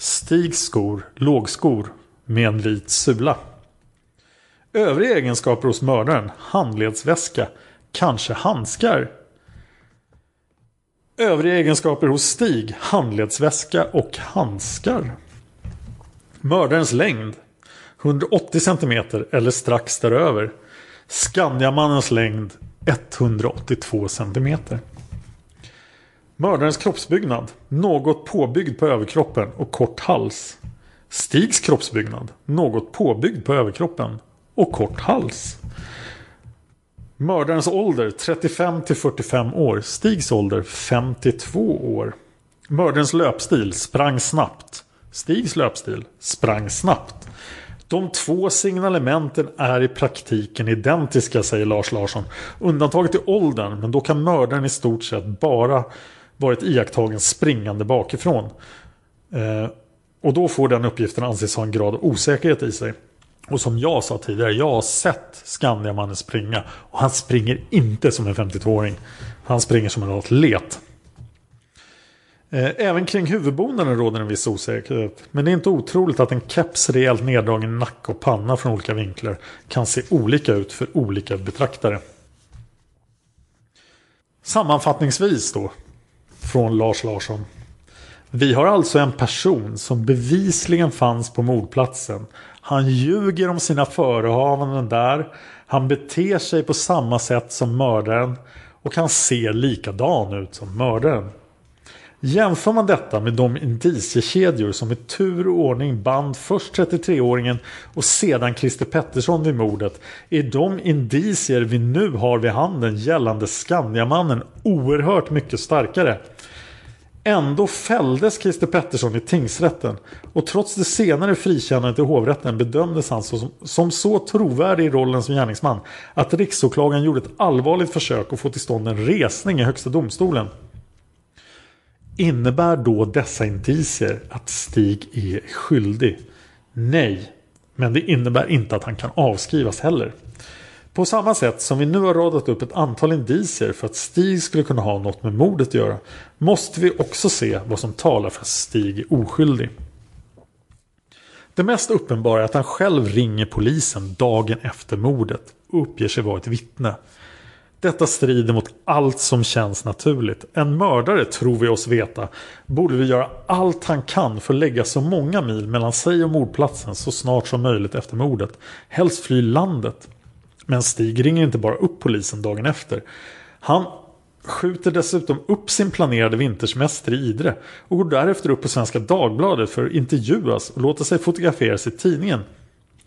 Stigs skor, lågskor med en vit sula. Övriga egenskaper hos mördaren. Handledsväska, kanske handskar. Övriga egenskaper hos Stig. Handledsväska och handskar. Mördarens längd. 180 cm eller strax däröver. Skandiamannens längd 182 cm. Mördarens kroppsbyggnad. Något påbyggd på överkroppen och kort hals. Stigs kroppsbyggnad, något påbyggd på överkroppen och kort hals. Mördarens ålder 35 till 45 år. Stigs ålder 52 år. Mördarens löpstil sprang snabbt. Stigs löpstil sprang snabbt. De två signalementen är i praktiken identiska säger Lars Larsson. Undantaget är åldern men då kan mördaren i stort sett bara varit iakttagen springande bakifrån. Eh, och då får den uppgiften anses ha en grad av osäkerhet i sig. Och som jag sa tidigare, jag har sett Skandiamannen springa. Och han springer inte som en 52-åring. Han springer som en atlet. Eh, även kring huvudbonaden råder en viss osäkerhet. Men det är inte otroligt att en keps rejält neddragen nacke och panna från olika vinklar kan se olika ut för olika betraktare. Sammanfattningsvis då, från Lars Larsson. Vi har alltså en person som bevisligen fanns på mordplatsen. Han ljuger om sina förehavanden där. Han beter sig på samma sätt som mördaren och han ser likadan ut som mördaren. Jämför man detta med de indiciekedjor som i tur och ordning band först 33-åringen och sedan Christer Pettersson vid mordet är de indicier vi nu har vid handen gällande Skandiamannen oerhört mycket starkare. Ändå fälldes Christer Pettersson i tingsrätten och trots det senare frikännandet i hovrätten bedömdes han som, som så trovärdig i rollen som gärningsman att riksåklagaren gjorde ett allvarligt försök att få till stånd en resning i Högsta domstolen. Innebär då dessa indicier att Stig är skyldig? Nej, men det innebär inte att han kan avskrivas heller. På samma sätt som vi nu har radat upp ett antal indicier för att Stig skulle kunna ha något med mordet att göra måste vi också se vad som talar för att Stig är oskyldig. Det mest uppenbara är att han själv ringer polisen dagen efter mordet och uppger sig vara ett vittne. Detta strider mot allt som känns naturligt. En mördare, tror vi oss veta, borde vi göra allt han kan för att lägga så många mil mellan sig och mordplatsen så snart som möjligt efter mordet. Helst fly landet. Men Stig ringer inte bara upp polisen dagen efter. Han skjuter dessutom upp sin planerade vintersemester i Idre och går därefter upp på Svenska Dagbladet för att intervjuas och låta sig fotograferas i tidningen.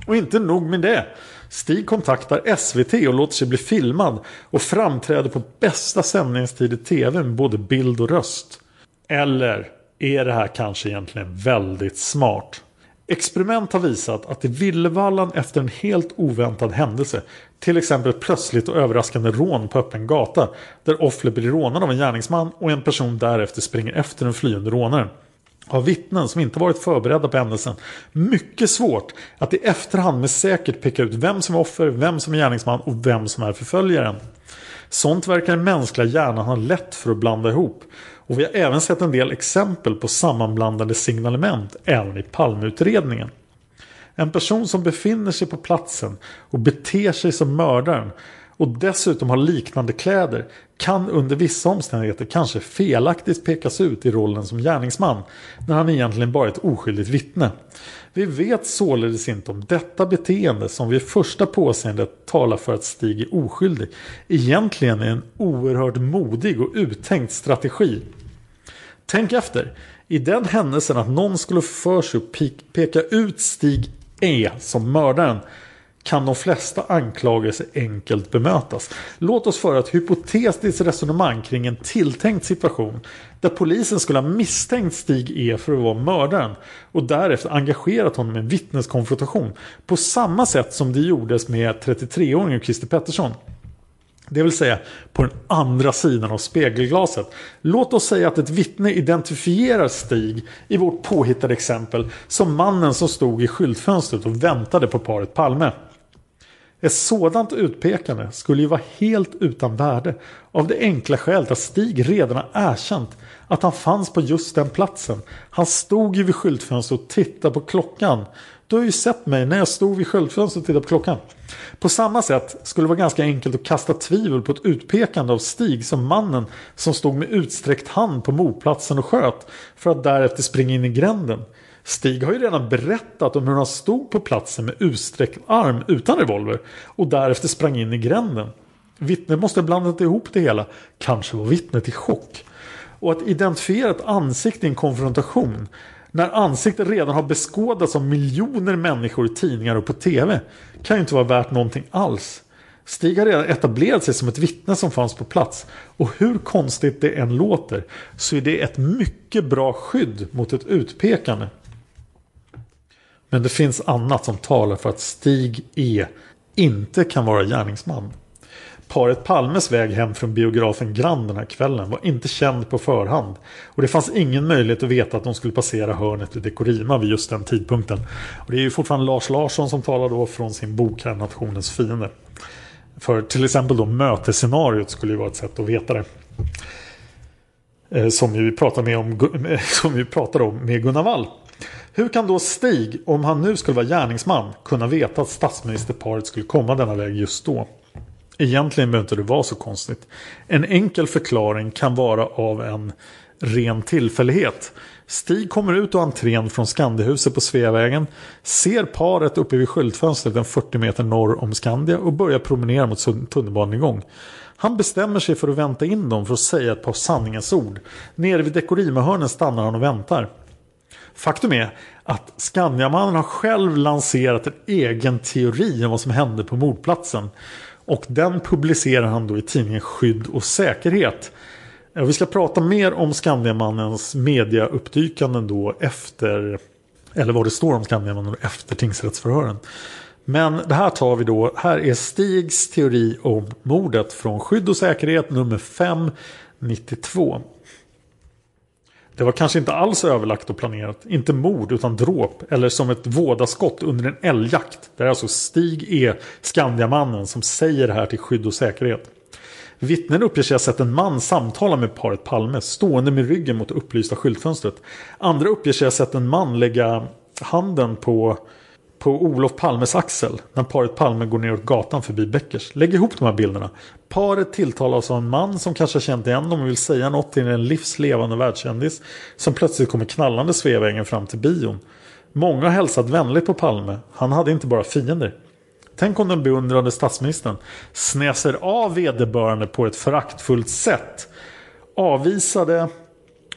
Och inte nog med det. Stig kontaktar SVT och låter sig bli filmad och framträder på bästa sändningstid i tv med både bild och röst. Eller är det här kanske egentligen väldigt smart? Experiment har visat att i Villevallan efter en helt oväntad händelse, till exempel ett plötsligt och överraskande rån på öppen gata, där offret blir rånad av en gärningsman och en person därefter springer efter den flyende rånaren, har vittnen som inte varit förberedda på händelsen mycket svårt att i efterhand med säkert peka ut vem som är offer, vem som är gärningsman och vem som är förföljaren. Sånt verkar den mänskliga hjärnan ha lätt för att blanda ihop. Och vi har även sett en del exempel på sammanblandade signalement även i Palmeutredningen. En person som befinner sig på platsen och beter sig som mördaren och dessutom har liknande kläder kan under vissa omständigheter kanske felaktigt pekas ut i rollen som gärningsman när han egentligen bara är ett oskyldigt vittne. Vi vet således inte om detta beteende som vid första påseendet talar för att Stig är oskyldig egentligen är en oerhört modig och uttänkt strategi. Tänk efter. I den händelsen att någon skulle för sig att peka ut Stig E som mördaren kan de flesta anklagelser enkelt bemötas. Låt oss föra ett hypotetiskt resonemang kring en tilltänkt situation där polisen skulle ha misstänkt Stig E för att vara mördaren och därefter engagerat honom i en vittneskonfrontation på samma sätt som det gjordes med 33-åringen Christer Pettersson. Det vill säga på den andra sidan av spegelglaset. Låt oss säga att ett vittne identifierar Stig i vårt påhittade exempel som mannen som stod i skyltfönstret och väntade på paret Palme. Ett sådant utpekande skulle ju vara helt utan värde av det enkla skälet att Stig redan har erkänt att han fanns på just den platsen. Han stod ju vid skyltfönstret och tittade på klockan. Du har ju sett mig när jag stod vid skyltfönstret och tittade på klockan. På samma sätt skulle det vara ganska enkelt att kasta tvivel på ett utpekande av Stig som mannen som stod med utsträckt hand på mordplatsen och sköt för att därefter springa in i gränden. Stig har ju redan berättat om hur han stod på platsen med utsträckt arm utan revolver och därefter sprang in i gränden. Vittnet måste ha blandat ihop det hela. Kanske var vittnet i chock. Och att identifiera ett ansikte i en konfrontation När ansiktet redan har beskådats av miljoner människor i tidningar och på tv kan ju inte vara värt någonting alls. Stig har redan etablerat sig som ett vittne som fanns på plats. Och hur konstigt det än låter så är det ett mycket bra skydd mot ett utpekande. Men det finns annat som talar för att Stig E inte kan vara gärningsman. Paret Palmes väg hem från biografen Grand den här kvällen var inte känd på förhand. Och det fanns ingen möjlighet att veta att de skulle passera hörnet i Dekorima vid just den tidpunkten. Och det är ju fortfarande Lars Larsson som talar då från sin bok här, Nationens fiender. För till exempel då mötesscenariot skulle ju vara ett sätt att veta det. Eh, som vi pratade, med om, som vi pratade om med Gunnar Wall. Hur kan då Stig, om han nu skulle vara gärningsman, kunna veta att statsministerparet skulle komma denna väg just då? Egentligen behöver inte det vara så konstigt. En enkel förklaring kan vara av en ren tillfällighet. Stig kommer ut ur entrén från Skandihuset på Sveavägen, ser paret uppe vid skyltfönstret en 40 meter norr om Skandia och börjar promenera mot tunnelbanegång. Han bestämmer sig för att vänta in dem för att säga ett par sanningens ord. Nere vid Dekorima-hörnen stannar han och väntar. Faktum är att Skandiamannen har själv lanserat en egen teori om vad som hände på mordplatsen. Och den publicerar han då i tidningen Skydd och säkerhet. Eh, vi ska prata mer om Skandiamannens mediauppdykanden då efter eller vad det står om Skandiamannen efter tingsrättsförhören. Men det här tar vi då. Här är Stigs teori om mordet från Skydd och säkerhet nummer 592. Det var kanske inte alls överlagt och planerat. Inte mord utan dråp. Eller som ett vådaskott under en älgjakt. Det är alltså Stig E. Skandiamannen som säger det här till skydd och säkerhet. Vittnen uppger sig ha sett en man samtala med paret Palme stående med ryggen mot det upplysta skyltfönstret. Andra uppger sig ha sett en man lägga handen på på Olof Palmes axel när paret Palme går neråt gatan förbi Beckers. Lägg ihop de här bilderna. Paret tilltalas av en man som kanske har känt igen dem och vill säga något till en livslevande världskändis som plötsligt kommer knallande Sveavägen fram till bion. Många har hälsat vänligt på Palme. Han hade inte bara fiender. Tänk om den beundrande statsministern snäser av vederbörande på ett föraktfullt sätt. Avvisade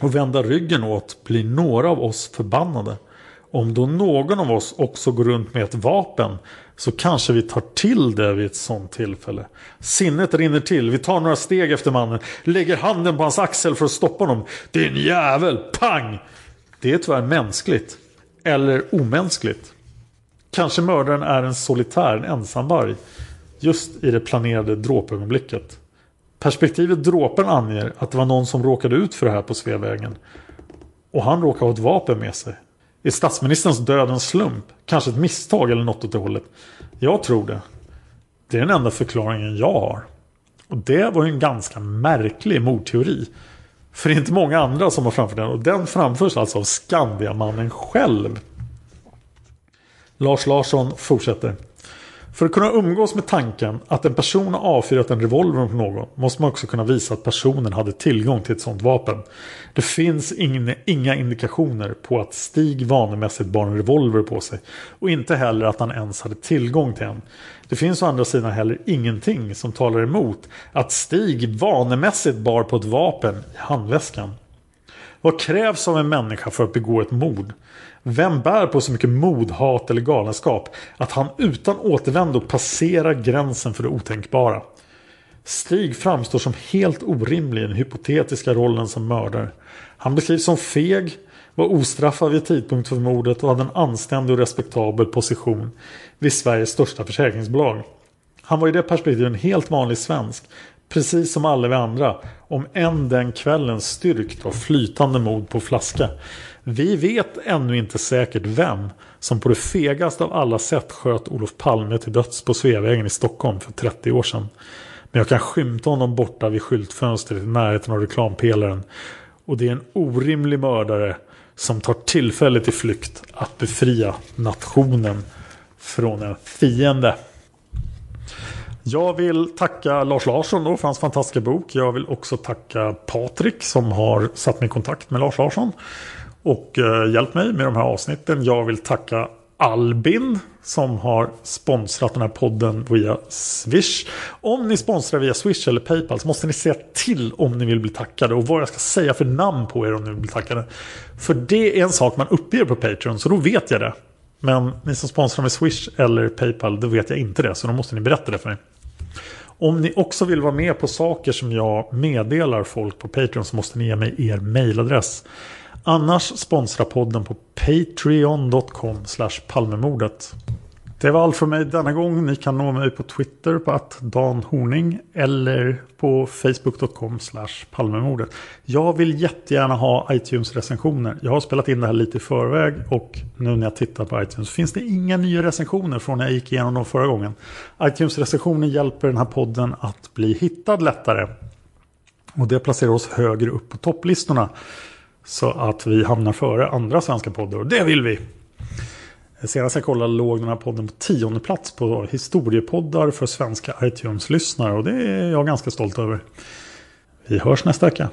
och vända ryggen åt blir några av oss förbannade. Om då någon av oss också går runt med ett vapen så kanske vi tar till det vid ett sånt tillfälle. Sinnet rinner till, vi tar några steg efter mannen, lägger handen på hans axel för att stoppa honom. Din jävel, pang! Det är tyvärr mänskligt. Eller omänskligt. Kanske mördaren är en solitär, en ensamvarg. Just i det planerade dråpögonblicket. Perspektivet dråpen anger att det var någon som råkade ut för det här på Sveavägen. Och han råkade ha ett vapen med sig. Är statsministerns död en slump? Kanske ett misstag eller något åt det hållet? Jag tror det. Det är den enda förklaringen jag har. Och det var ju en ganska märklig mordteori. För det är inte många andra som har framfört den. Och den framförs alltså av Skandiamannen själv. Lars Larsson fortsätter. För att kunna umgås med tanken att en person har avfyrat en revolver på någon måste man också kunna visa att personen hade tillgång till ett sådant vapen. Det finns inga, inga indikationer på att Stig vanemässigt bar en revolver på sig och inte heller att han ens hade tillgång till en. Det finns å andra sidan heller ingenting som talar emot att Stig vanemässigt bar på ett vapen i handväskan. Vad krävs av en människa för att begå ett mord? Vem bär på så mycket mod, hat eller galenskap att han utan återvändo passerar gränsen för det otänkbara? Stig framstår som helt orimlig i den hypotetiska rollen som mördare. Han beskrivs som feg, var ostraffad vid tidpunkt för mordet och hade en anständig och respektabel position vid Sveriges största försäkringsbolag. Han var i det perspektivet en helt vanlig svensk, precis som alla vi andra, om än den kvällen styrkt av flytande mod på flaska. Vi vet ännu inte säkert vem som på det fegaste av alla sätt sköt Olof Palme till döds på Sveavägen i Stockholm för 30 år sedan. Men jag kan skymta honom borta vid skyltfönstret i närheten av reklampelaren. Och det är en orimlig mördare som tar tillfället i flykt att befria nationen från en fiende. Jag vill tacka Lars Larsson då för hans fantastiska bok. Jag vill också tacka Patrik som har satt mig i kontakt med Lars Larsson och eh, hjälpt mig med de här avsnitten. Jag vill tacka Albin som har sponsrat den här podden via Swish. Om ni sponsrar via Swish eller Paypal så måste ni säga till om ni vill bli tackade och vad jag ska säga för namn på er om ni vill bli tackade. För det är en sak man uppger på Patreon så då vet jag det. Men ni som sponsrar med Swish eller Paypal då vet jag inte det så då måste ni berätta det för mig. Om ni också vill vara med på saker som jag meddelar folk på Patreon så måste ni ge mig er mailadress. Annars sponsra podden på patreon.com palmemordet. Det var allt för mig denna gång. Ni kan nå mig på Twitter på att Dan Horning eller på facebook.com palmemordet. Jag vill jättegärna ha iTunes-recensioner. Jag har spelat in det här lite i förväg och nu när jag tittar på iTunes finns det inga nya recensioner från när jag gick igenom dem förra gången. iTunes-recensioner hjälper den här podden att bli hittad lättare. Och det placerar oss högre upp på topplistorna. Så att vi hamnar före andra svenska poddar och det vill vi. Senast jag kollade låg den här podden på tionde plats på historiepoddar för svenska iTunes-lyssnare och det är jag ganska stolt över. Vi hörs nästa vecka.